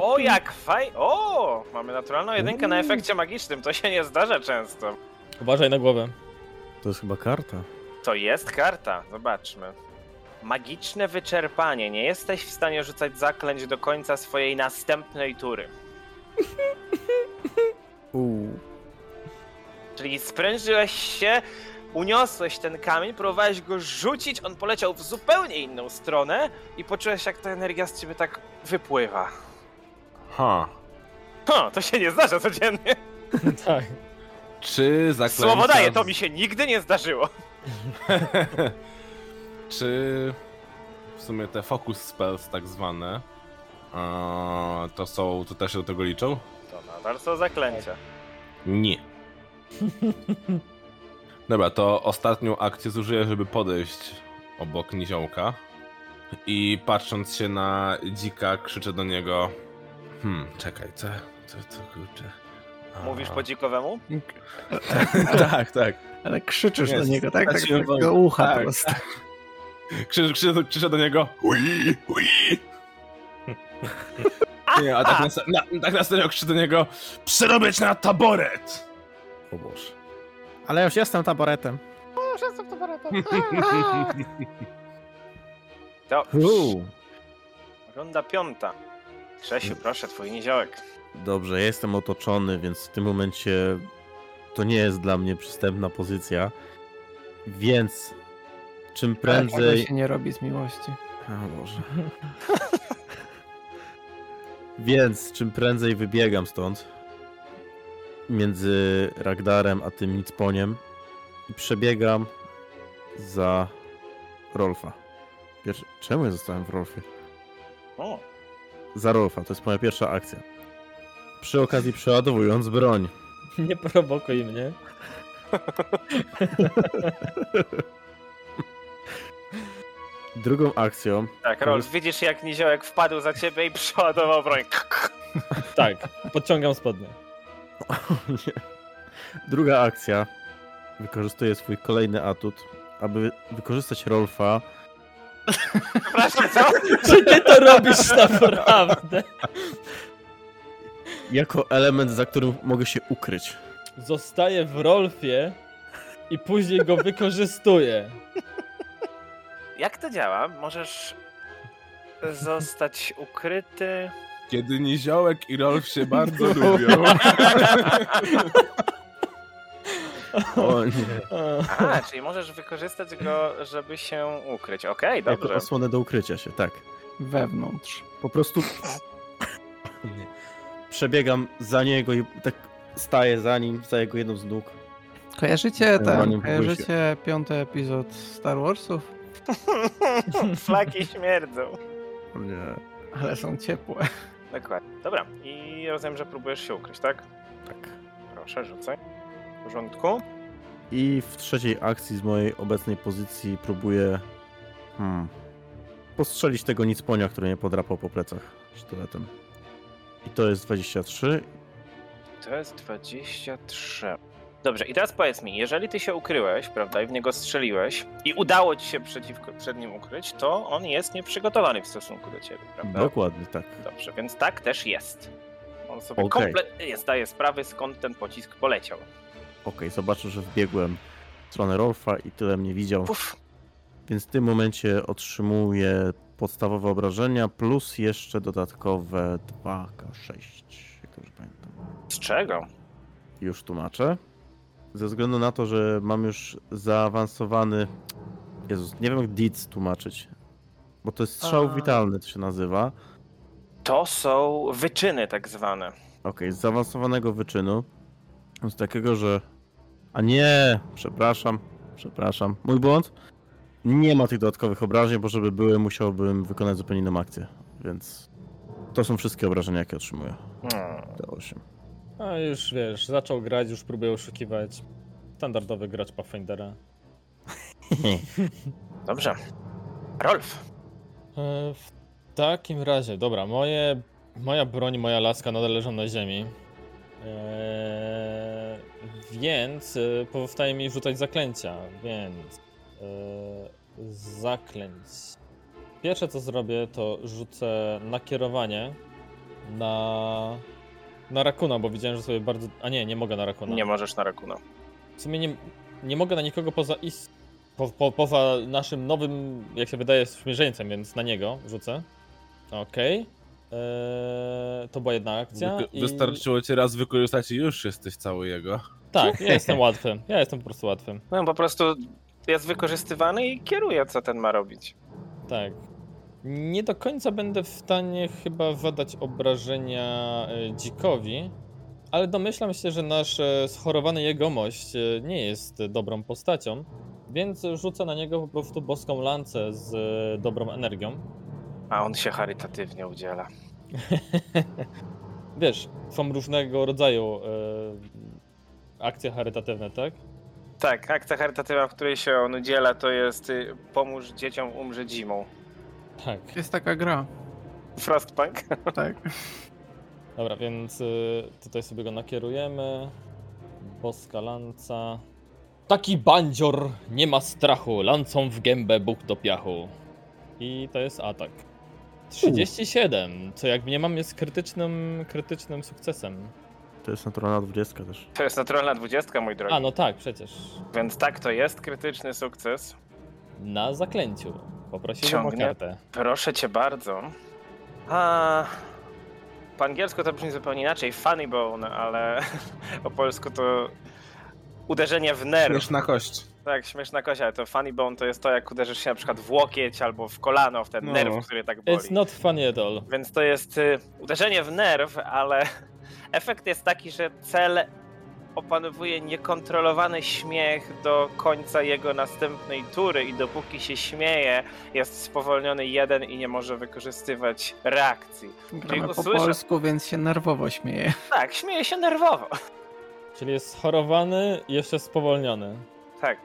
O, jak faj... O, mamy naturalną jedynkę na efekcie magicznym. To się nie zdarza często. Uważaj na głowę. To jest chyba karta. To jest karta, zobaczmy. Magiczne wyczerpanie. Nie jesteś w stanie rzucać zaklęć do końca swojej następnej tury. Uuu. Czyli sprężyłeś się, uniosłeś ten kamień, próbowałeś go rzucić, on poleciał w zupełnie inną stronę i poczułeś, jak ta energia z ciebie tak wypływa. Ha. Ha, to się nie zdarza codziennie. tak. Czy zaklęcia... Słowo daję, to mi się nigdy nie zdarzyło. Czy w sumie te focus spells tak zwane, to są, to też się do tego liczą? To nadal są zaklęcia. Nie. Dobra, to ostatnią akcję zużyję, żeby podejść obok niziołka i patrząc się na dzika krzyczę do niego Hmm, czekaj, co, co, co kurczę... Mówisz po dzikowemu? tak, tak. Ale krzyczysz Jest. do niego, tak? Tak, tak do ucha Tak, po prostu. Krzyczę, do niego Ui, ui. Nie, a tak na, tak na serio krzyczę do niego Przerobię cię na taboret! O Boże. Ale już jestem taboretem. To Uuu. runda piąta. Grzesiu, proszę, twój niziołek. Dobrze, ja jestem otoczony, więc w tym momencie to nie jest dla mnie przystępna pozycja. Więc czym Ale prędzej. się nie robi z miłości. Boże. Więc czym prędzej wybiegam stąd między Ragdarem a tym Nicponiem i przebiegam za Rolfa. Pierwszy... Czemu ja zostałem w Rolfie? O, Za Rolfa, to jest moja pierwsza akcja. Przy okazji przeładowując broń. Nie prowokuj mnie. Drugą akcją tak, Rolf, widzisz jak niziołek wpadł za ciebie i przeładował broń. Tak, podciągam spodnie. Nie. Druga akcja. Wykorzystuję swój kolejny atut, aby wykorzystać Rolfa Przepraszam, co? Czy ty to robisz naprawdę? Jako element, za którym mogę się ukryć. Zostaje w Rolfie i później go wykorzystuje. Jak to działa? Możesz zostać ukryty. Kiedy Niziołek i Rolf się bardzo lubią. O nie. A, czyli możesz wykorzystać go, żeby się ukryć. Okej, Jako dobrze. osłonę do ukrycia się, tak. Wewnątrz. Po prostu. Przebiegam za niego i tak staję za nim, za jego jedną z nóg. Kojarzycie ten, kojarzycie piąty epizod Star Warsów? Flaki śmierdzą. Nie. Ale są ciepłe. Dokładnie. Dobra, i rozumiem, że próbujesz się ukryć, tak? Tak. Proszę, rzucaj. W porządku. I w trzeciej akcji z mojej obecnej pozycji próbuję hmm, postrzelić tego nicponia, który mnie podrapał po plecach sztyletem. I to jest 23. To jest 23. Dobrze, i teraz powiedz mi, jeżeli ty się ukryłeś, prawda, i w niego strzeliłeś i udało ci się przeciwko, przed nim ukryć, to on jest nieprzygotowany w stosunku do ciebie, prawda? Dokładnie tak. Dobrze, więc tak też jest. On sobie Okej. kompletnie nie zdaje sprawy, skąd ten pocisk poleciał. Okej, zobaczył, że wbiegłem w stronę Rolfa i tyle mnie widział. Puf, Więc w tym momencie otrzymuję podstawowe obrażenia plus jeszcze dodatkowe 2k6, jak dobrze pamiętam. z czego? Już tłumaczę. Ze względu na to, że mam już zaawansowany. Jezus, nie wiem jak DIC tłumaczyć. Bo to jest strzał A. witalny, to się nazywa. To są wyczyny tak zwane. Okej, z zaawansowanego wyczynu. Z takiego, że. A nie! Przepraszam, przepraszam. Mój błąd. Nie ma tych dodatkowych obrażeń, bo żeby były, musiałbym wykonać zupełnie inną akcję. Więc. To są wszystkie obrażenia, jakie otrzymuję. Hmm. D8. A już wiesz, zaczął grać, już próbuje oszukiwać. Standardowy gracz Pathfindera. Dobrze. Rolf. E, W takim razie, dobra, moje, moja broń, moja laska nadal leżą na ziemi. Eee, więc e, pozostaje mi rzucać zaklęcia, więc e, zaklęć. Pierwsze co zrobię, to rzucę nakierowanie na, na Rakuna, bo widziałem, że sobie bardzo... A nie, nie mogę na Rakuna. Nie możesz na rakuna. W sumie nie, nie mogę na nikogo poza is, po, po, poza naszym nowym, jak się wydaje, sprzymierzeńcem, więc na niego rzucę. Okej. Eee, to była jedna akcja. Wyko- i- Wystarczyło cię raz wykorzystać i już jesteś cały jego. Tak, ja jestem łatwy. Ja jestem po prostu łatwy. No po prostu jest wykorzystywany i kieruje, co ten ma robić. Tak. Nie do końca będę w stanie chyba zadać obrażenia e, dzikowi, ale domyślam się, że nasz e, schorowany jegomość e, nie jest dobrą postacią, więc rzucę na niego po prostu boską lancę z dobrą energią. A on się charytatywnie udziela. Wiesz, są różnego rodzaju e, akcje charytatywne, tak? Tak, akcja charytatywna, w której się on udziela, to jest y, pomóż dzieciom umrzeć zimą. Tak. Jest taka gra. Frostpunk. Tak. Dobra, więc y, tutaj sobie go nakierujemy. Boska lanca. Taki bandzior nie ma strachu, lancą w gębę Bóg do piachu. I to jest atak. 37, co jak nie mam jest krytycznym, krytycznym sukcesem. To jest naturalna 20 też. To jest naturalna dwudziestka, mój drogi. A no tak, przecież. Więc tak, to jest krytyczny sukces. Na zaklęciu. Poprosiłbym Ciągnie. o kartę. Proszę cię bardzo. A... Po angielsku to brzmi zupełnie inaczej. Funny bone, ale po polsku to uderzenie w nerw. Śmieszna kość. Tak, śmieszna kosia, ale to funny bone to jest to, jak uderzysz się na przykład w łokieć albo w kolano, w ten No. nerw, który tak boli. It's not funny at all. Więc to jest y, uderzenie w nerw, ale efekt jest taki, że cel opanowuje niekontrolowany śmiech do końca jego następnej tury i dopóki się śmieje, jest spowolniony jeden i nie może wykorzystywać reakcji. Gramy po usłyszę- polsku, więc się nerwowo śmieje. Tak, śmieje się nerwowo. Czyli jest schorowany i jeszcze spowolniony. Tak,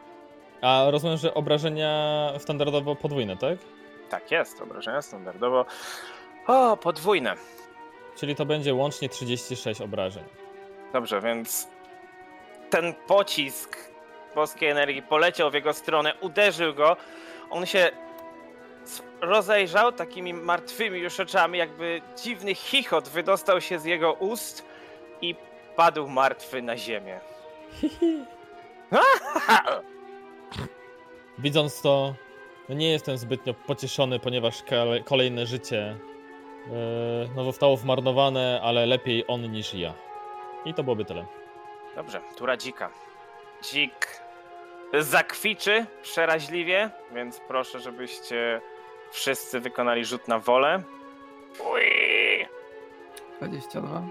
A rozumiem, że obrażenia standardowo podwójne, tak? tak jest, obrażenia standardowo. O, podwójne. Czyli to będzie łącznie 36 obrażeń. Dobrze, więc ten pocisk boskiej energii poleciał w jego stronę, uderzył go. On się rozejrzał takimi martwymi już oczami, jakby dziwny chichot wydostał się z jego ust i padł martwy na ziemię. Widząc to, no nie jestem zbytnio pocieszony, ponieważ kole- kolejne życie no zostało zmarnowane, ale lepiej on niż ja. I to byłoby tyle. Dobrze, tura dzika. Dzik zakwiczy przeraźliwie, więc proszę, żebyście wszyscy wykonali rzut na wolę. Ui! 22.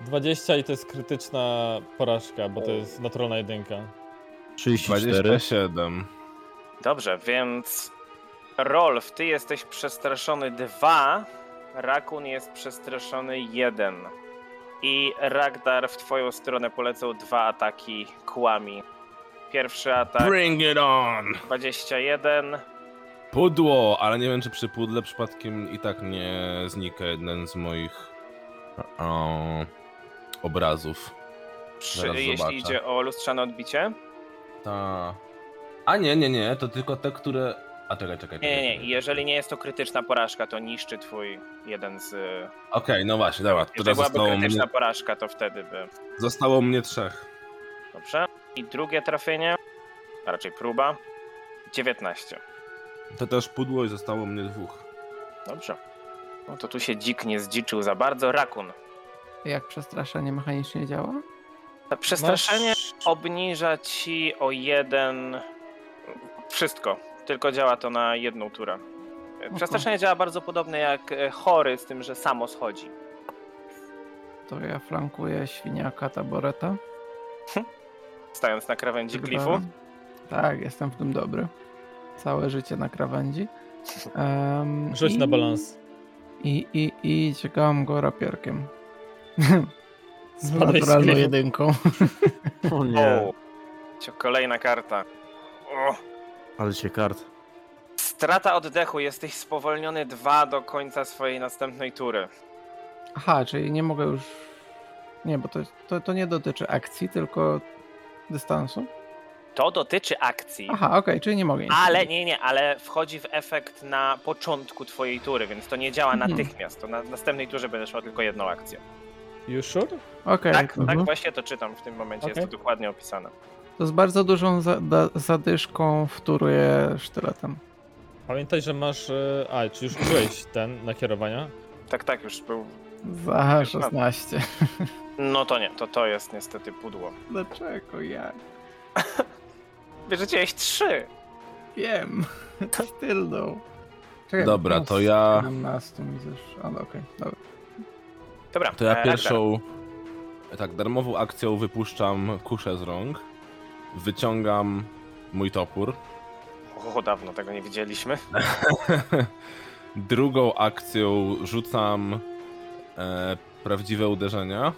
20 i to jest krytyczna porażka, bo to jest naturalna jedynka. 34. 27. Dobrze, więc Rolf, ty jesteś przestraszony 2, Rakun jest przestraszony 1. I Ragdar w twoją stronę polecą dwa ataki kłami. Pierwszy atak Bring it on! 21, Pudło, ale nie wiem, czy przy pudle przypadkiem i tak nie znika jeden z moich o, obrazów. przy, jeśli zobaczę. idzie o lustrzane odbicie. Ta. A nie, nie, nie, to tylko te, które. A czekaj, czekaj. Nie, nie, nie. jeżeli nie jest to krytyczna porażka, to niszczy twój jeden z... Okej, no właśnie, dobra. Jeżeli byłaby krytyczna mnie, porażka, to wtedy by... zostało mnie trzech. Dobrze. I drugie trafienie, a raczej próba, 19. To też pudło i zostało mnie dwóch. Dobrze. No to tu się dzik nie zdziczył za bardzo. Rakun. Jak przestraszenie mechanicznie działa? Przestraszenie Masz- obniża ci o jeden... Wszystko. Tylko działa to na jedną turę. Przestraszenie działa bardzo podobnie jak e, chory, z tym, że samo schodzi. To ja flankuję świniaka taboreta. Stając na krawędzi klifu. Tak, jestem w tym dobry. Całe życie na krawędzi. Um, Rzuć na balans. I, i, i ciekałam go rapierkiem. Z naturalną klifu. jedynką. O nie, O, kolejna karta. O. ale się kart. Strata oddechu. Jesteś spowolniony dwa do końca swojej następnej tury. Aha, czyli nie mogę już... Nie, bo to, to, to nie dotyczy akcji, tylko dystansu. To dotyczy akcji. Aha, okej, czyli nie mogę. Ale nie, nie, ale wchodzi w efekt na początku twojej tury, więc to nie działa Mhm. natychmiast. To na następnej turze będziesz miał tylko jedną akcję. You sure? Okej, tak, to, tak, właśnie to czytam w tym momencie, Okej. jest to dokładnie opisane. To z bardzo dużą zadyszką wtóruję sztyletem. Pamiętaj, że masz... e, A, czy już użyłeś ten nakierowania? Tak, tak, już był. Za 16. No to nie, to to jest niestety pudło. Dlaczego ja? Bierzecie trzy. Wiem. Still no. Czekaj, Dobra, no, to ja- 17 mi zesz... Ale okej, dobra. Dobra, To ja e, pierwszą. Tak, darmową akcją wypuszczam kuszę z rąg. Wyciągam mój topór. O, dawno tego nie widzieliśmy. Drugą akcją rzucam e, prawdziwe uderzenia.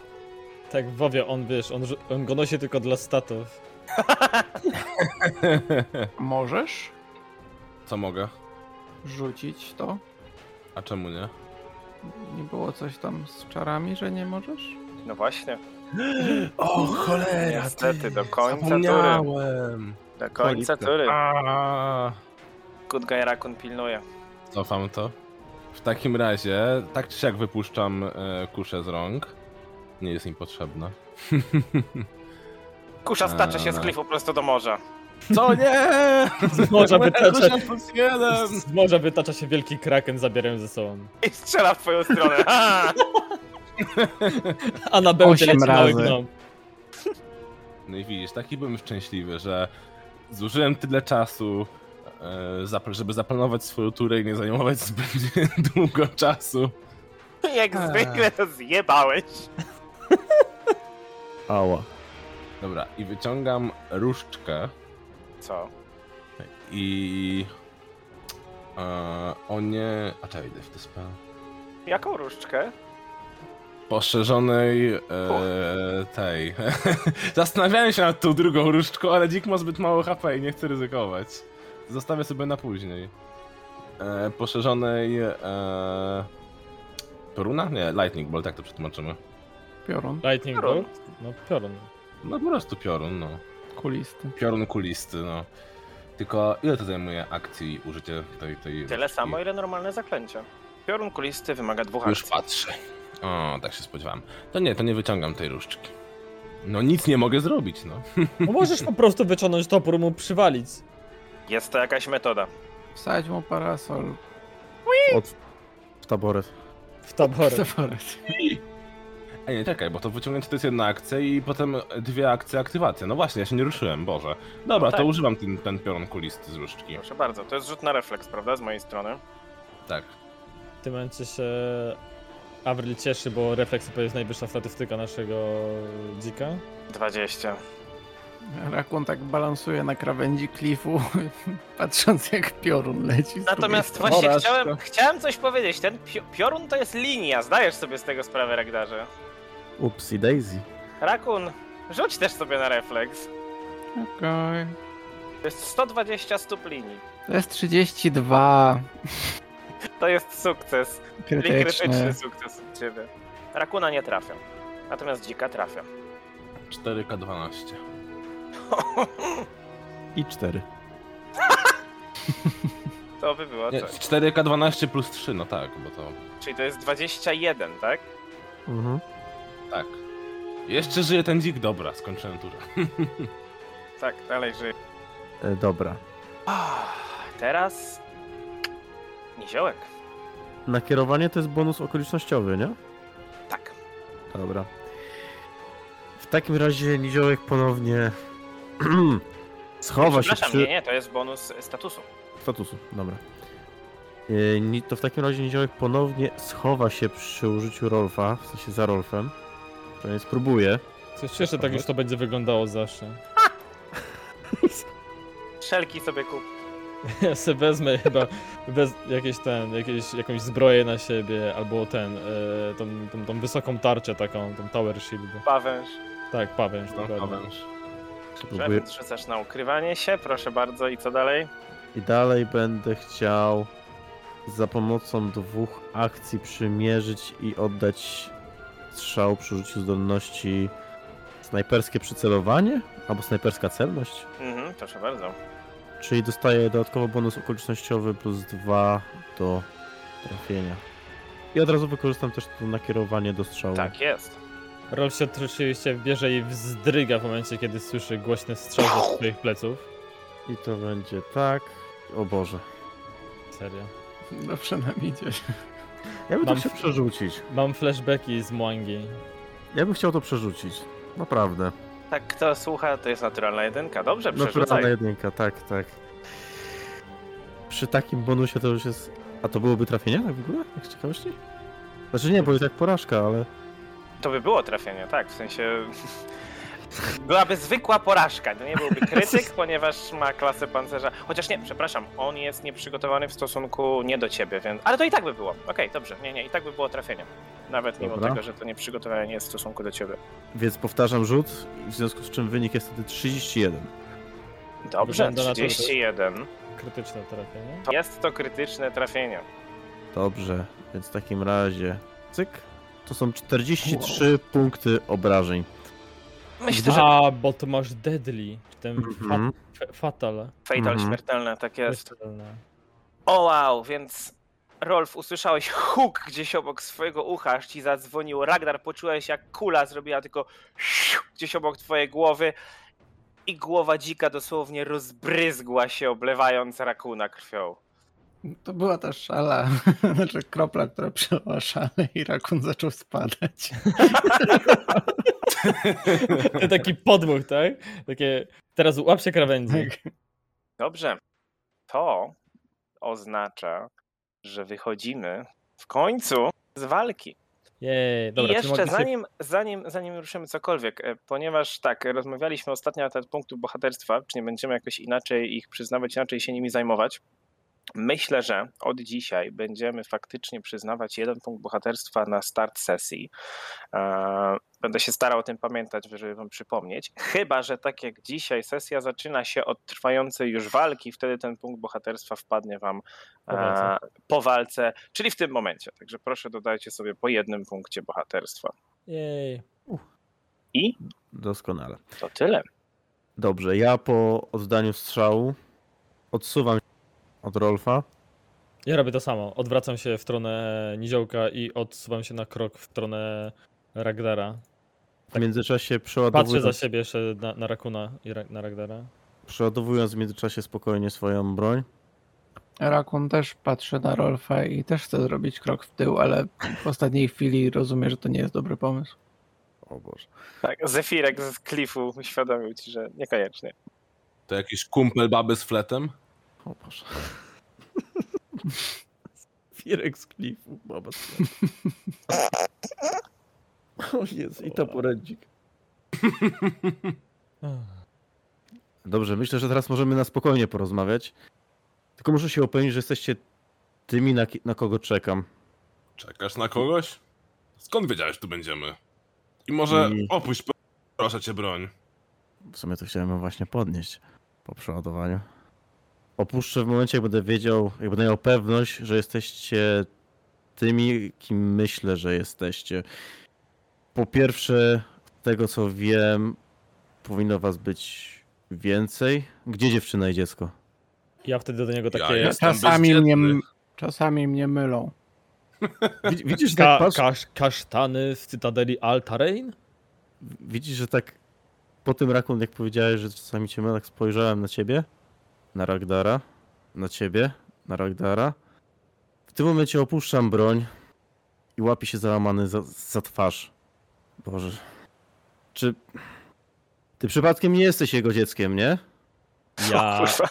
Tak, WoWie on, wiesz, on, on go nosi tylko dla statów. Możesz Co mogę? rzucić to? A czemu nie? Nie było coś tam z czarami, że nie możesz? No właśnie, O cholera! Niestety, do końca Zapomniałem. do końca tury. A, Good Guy Rakun pilnuje. Cofam to. W takim razie, tak czy siak wypuszczam e, kuszę z rąk. Nie jest im potrzebna. Kusza stacza się z Eee. klifu prosto do morza. Co nie? Z morza wytacza, z morza wytacza się wielki kraken, zabierają ze sobą. I strzela w twoją stronę. Ha! A na bełcie Osiem leci mały razy. gnom. No i widzisz, taki byłem szczęśliwy, że zużyłem tyle czasu, e, żeby zaplanować swoją turę i nie zajmować zbyt długo czasu. Jak Eee. zwykle to zjebałeś. Ała. Dobra, i wyciągam różdżkę Co? i... E, o nie... A czekaj, w to spell. Jaką różdżkę? Poszerzonej e, tej. Zastanawiałem się nad tą drugą różdżką, ale dzik ma zbyt mało HP i nie chcę ryzykować. Zostawię sobie na później. E, poszerzonej. E, Pioruna? Nie, Lightning Bolt, tak to przetłumaczymy. Piorun, Lightning Piorun. Bolt? No piorun. No po prostu piorun, no. kulisty. Piorun kulisty, no. Tylko ile to zajmuje akcji użycie tej. tej Tyle samo, ile normalne zaklęcie. Piorun kulisty wymaga dwóch Już akcji. patrzę. O, tak się spodziewałem. To nie, to nie wyciągam tej różdżki. No nic nie mogę zrobić, no. No możesz po prostu wyciągnąć topór mu przywalić. Jest to jakaś metoda. Wsadź mu parasol. Od... W taboret. W taboret. Taboret. Ej, nie, czekaj, bo to wyciągnięcie to jest jedna akcja i potem dwie akcje aktywacja. No właśnie, ja się nie ruszyłem, Boże. Dobra, No to tak. używam ten, ten piorun kulisty z różdżki. Proszę bardzo, to jest rzut na refleks, prawda, z mojej strony? Tak. W tym momencie się Avril cieszy, bo refleks to jest najwyższa statystyka naszego dzika. 20. Rakun tak balansuje na krawędzi klifu, patrząc jak piorun leci. Natomiast właśnie chciałem, chciałem coś powiedzieć. Ten pio- piorun to jest linia, zdajesz sobie z tego sprawę, Ragdarze. Upsi daisy. Rakun, rzuć też sobie na refleks. Okej. To jest 120 stóp linii. To jest 32. To jest sukces. Czyli krytyczny sukces od ciebie. Rakuna nie trafia. Natomiast dzika trafia. 4K12. I 4. To by było Nie, coś. 4K12 plus 3, no tak, bo to... Czyli to jest 21, tak? Mhm. Tak. Jeszcze żyje ten dzik, dobra, skończyłem turę. Tak, dalej żyje. E, dobra. Teraz... Niziołek. Nakierowanie to jest bonus okolicznościowy, nie? Tak. Dobra. W takim razie Niziołek ponownie schowa się Przepraszam, przy... nie, nie, to jest bonus statusu. Statusu, dobra. Yy, ni- To w takim razie Niziołek ponownie schowa się przy użyciu Rolfa, w sensie za Rolfem. To nie spróbuje. Coś cieszę, tak już to będzie wyglądało zawsze. Szelki sobie kup. Ja sobie wezmę chyba bez jakieś ten, jakieś, jakąś zbroję na siebie, albo ten, e, tą, tą, tą wysoką tarczę taką, tą tower shield. Pawęż. Tak, pawęż, No, dokładnie. pawęż. Spróbuję. Rzucasz na ukrywanie się, proszę bardzo. I co dalej? I dalej będę chciał za pomocą dwóch akcji przymierzyć i oddać strzał przy użyciu zdolności snajperskie przycelowanie albo snajperska celność. Mhm, proszę bardzo. Czyli dostaję dodatkowo bonus okolicznościowy plus 2 do trafienia. I od razu wykorzystam też to nakierowanie do strzału. Tak jest. Rolf się oczywiście bierze i wzdryga w momencie, kiedy słyszy głośny strzał ze swoich pleców. I to będzie tak. O Boże. Serio. Dobrze nam idzie. Ja bym Mam- to chciał przerzucić. Mam flashbacki z Mwangi. Ja bym chciał to przerzucić. Naprawdę. Tak, kto słucha, to jest naturalna jedynka. Dobrze, Naturalna przerzucaj. jedynka, tak, tak. Przy takim bonusie to już jest... A to byłoby trafienie tak w ogóle? Jak z ciekawości? Znaczy nie, bo i tak porażka, ale... To by było trafienie, tak, w sensie... Byłaby zwykła porażka, to nie byłby krytyk, ponieważ ma klasę pancerza. Chociaż nie, przepraszam, on jest nieprzygotowany w stosunku nie do ciebie, więc... Ale to i tak by było. Okej, dobrze, nie, nie, i tak by było trafienie. Nawet mimo Dobra. tego, że to nieprzygotowanie nie jest w stosunku do ciebie. Więc powtarzam rzut, w związku z czym wynik jest wtedy 31. Dobrze, Wygląda na to, że- 31. Krytyczne trafienie. Jest to krytyczne trafienie. Dobrze, więc w takim razie... Cyk. To są 43 punkty obrażeń. Myślę, że A, bo to masz deadly. Ten Mhm. fa fatal. fatal Mhm. śmiertelne, tak jest. Śmiertelne. O wow, więc Rolf, usłyszałeś huk gdzieś obok swojego ucha, aż ci zadzwonił. Ragnar, poczułeś jak kula zrobiła tylko gdzieś obok twojej głowy i głowa dzika dosłownie rozbryzgła się, oblewając rakuna krwią. To była ta szala, znaczy kropla, która przelała szalę i rakun zaczął spadać. Taki podmuch, tak? Takie, teraz łap się krawędzi. Tak. Dobrze, to oznacza, że wychodzimy w końcu z walki. Jej, dobra, I jeszcze zanim, zanim, zanim ruszymy cokolwiek, e, ponieważ tak, rozmawialiśmy ostatnio na temat punktów bohaterstwa, czy nie będziemy jakoś inaczej ich przyznawać, inaczej się nimi zajmować. Myślę, że od dzisiaj będziemy faktycznie przyznawać jeden punkt bohaterstwa na start sesji. E, Będę się starał o tym pamiętać, żeby wam przypomnieć. Chyba, że tak jak dzisiaj sesja zaczyna się od trwającej już walki, wtedy ten punkt bohaterstwa wpadnie wam Po walce. e, po walce, czyli w tym momencie. Także proszę dodajcie sobie po jednym punkcie bohaterstwa. Jej. I Doskonale. to tyle. Dobrze, ja po oddaniu strzału odsuwam się od Rolfa. Ja robię to samo. Odwracam się w stronę Niziołka i odsuwam się na krok w stronę Ragdara. W międzyczasie Patrzę przeładowując, za siebie jeszcze na, na Rakuna i ra, na Ragdara. przeładowując w międzyczasie spokojnie swoją broń. Rakun też patrzy na Rolfa i też chce zrobić krok w tył, ale w ostatniej chwili rozumie, że to nie jest dobry pomysł. O Boże. Tak, Zefirek z klifu uświadomił ci, że niekoniecznie. To jakiś kumpel baby z fletem? O Boże. Firek z klifu, baba O Jezu, i to porędzik. Dobrze, myślę, że teraz możemy na spokojnie porozmawiać. Tylko muszę się upewnić, że jesteście tymi, na, na kogo czekam. Czekasz na kogoś? Skąd wiedziałeś, tu będziemy? I może I- opuść, proszę cię, broń. W sumie to chciałem ją właśnie podnieść po przeładowaniu. Opuszczę w momencie, jak będę wiedział, jak będę miał pewność, że jesteście tymi, kim myślę, że jesteście. Po pierwsze, z tego co wiem, powinno was być więcej. Gdzie dziewczyna i dziecko? Ja wtedy do niego Ja takie... jestem Czasami mnie, bezdzietny. czasami mnie mylą. Widz- Widzisz, że Ka tak patrz, kasz kasztany z Cytadeli Altarain? widzisz, że tak po tym rakun, jak powiedziałeś, że czasami cię mylę, tak spojrzałem na ciebie, na Ragdara, na ciebie, na Ragdara. W tym momencie opuszczam broń i łapię się załamany za, za twarz. Boże. Czy ty przypadkiem nie jesteś jego dzieckiem, nie? Ja... Kurwa.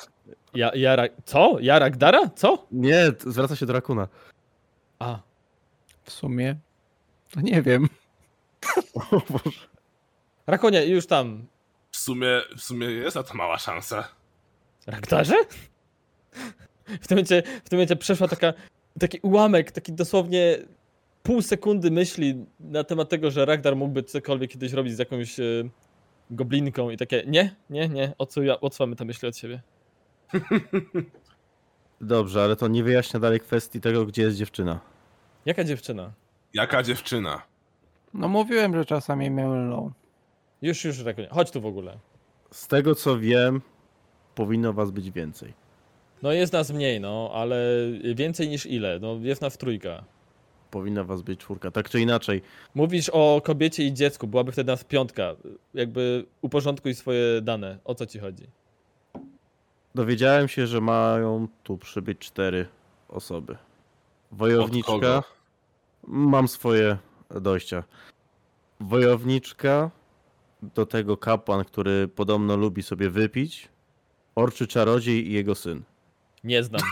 Ja, ja, Ra- co? Ja Ragdara? Co? Nie, zwraca się do Rakuna. A, W sumie. To nie wiem. O Boże. Rakonie, już tam. W sumie, w sumie jest na to mała szansa. Ragdarze? W tym momencie, w tym momencie przeszła taka, taki ułamek, taki dosłownie pół sekundy myśli na temat tego, że Ragdar mógłby cokolwiek kiedyś robić z jakąś e, goblinką i takie, nie, nie, nie, odsuwa- odsuwamy te myśli od siebie. Dobrze, ale to nie wyjaśnia dalej kwestii tego, gdzie jest dziewczyna. Jaka dziewczyna? Jaka dziewczyna? No mówiłem, że czasami mylą. Już, już, Rakonie, chodź tu w ogóle. Z tego co wiem, powinno was być więcej. No jest nas mniej, no, ale więcej niż ile? No jest nas trójka. Powinna was być czwórka. Tak czy inaczej, Mówisz o kobiecie i dziecku, byłaby wtedy nas piątka. Jakby uporządkuj swoje dane. O co ci chodzi? Dowiedziałem się, że mają tu przybyć cztery osoby. Wojowniczka. Mam swoje dojścia. Wojowniczka, do tego kapłan, który podobno lubi sobie wypić, orczy czarodziej i jego syn. Nie znam.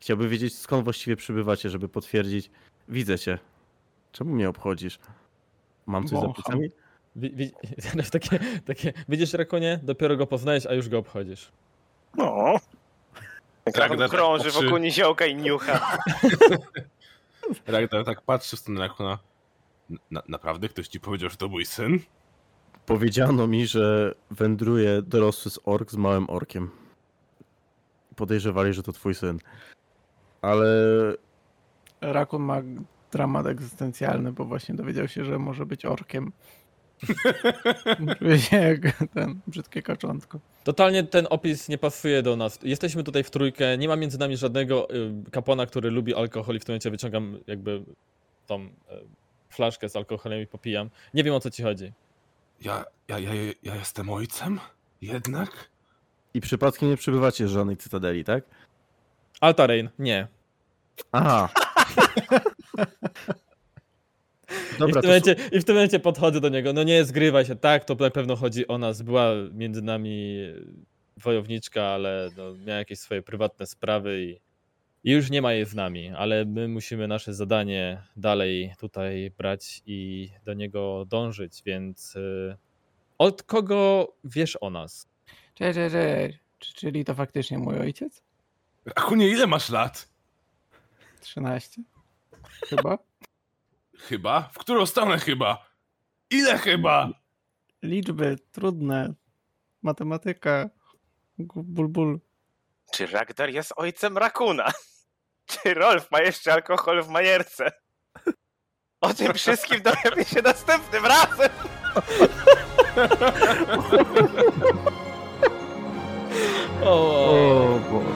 Chciałbym wiedzieć, skąd właściwie przybywacie, żeby potwierdzić. Widzę cię. Czemu mnie obchodzisz? Mam coś za plecami? Wi- wi- takie, takie, widzisz Rakonie? Dopiero go poznajesz, a już go obchodzisz. No. Tak, Rakun tak krąży patrzy. wokół niziołka i niucha. Ragnar tak patrzy w stronę Rakuna. Na, naprawdę ktoś ci powiedział, że to mój syn? Powiedziano mi, że wędruje dorosły z ork z małym orkiem. Podejrzewali, że to twój syn. Ale Rakun ma dramat egzystencjalny, bo właśnie dowiedział się, że może być orkiem. Czuje się jak ten brzydkie kaczątko. Totalnie ten opis nie pasuje do nas. Jesteśmy tutaj w trójkę, nie ma między nami żadnego y, kapłana, który lubi alkohol i w tym momencie wyciągam jakby tą y, flaszkę z alkoholem i popijam. Nie wiem o co ci chodzi. Ja, ja, ja, ja jestem ojcem? Jednak? i przypadkiem nie przybywacie z żadnej cytadeli, tak? Altarain, nie. Aha. I, w Dobra, tym to momencie, I w tym momencie podchodzę do niego. No nie zgrywaj się, tak, to na pewno chodzi o nas. Była między nami wojowniczka, ale no, miała jakieś swoje prywatne sprawy i, i już nie ma jej z nami, ale my musimy nasze zadanie dalej tutaj brać i do niego dążyć, więc y, od kogo wiesz o nas? Cześć, cześć, cześć. Czy- Czyli to faktycznie mój ojciec? Rakunie, ile masz lat? 13? Chyba? Chyba? W którą stronę chyba? Ile chyba? Liczby trudne. Matematyka. Ból, ból. Czy Ragdar jest ojcem Rakuna? Czy Rolf ma jeszcze alkohol w majerce? O tym wszystkim dowiemy się następnym razem! O, O Boże.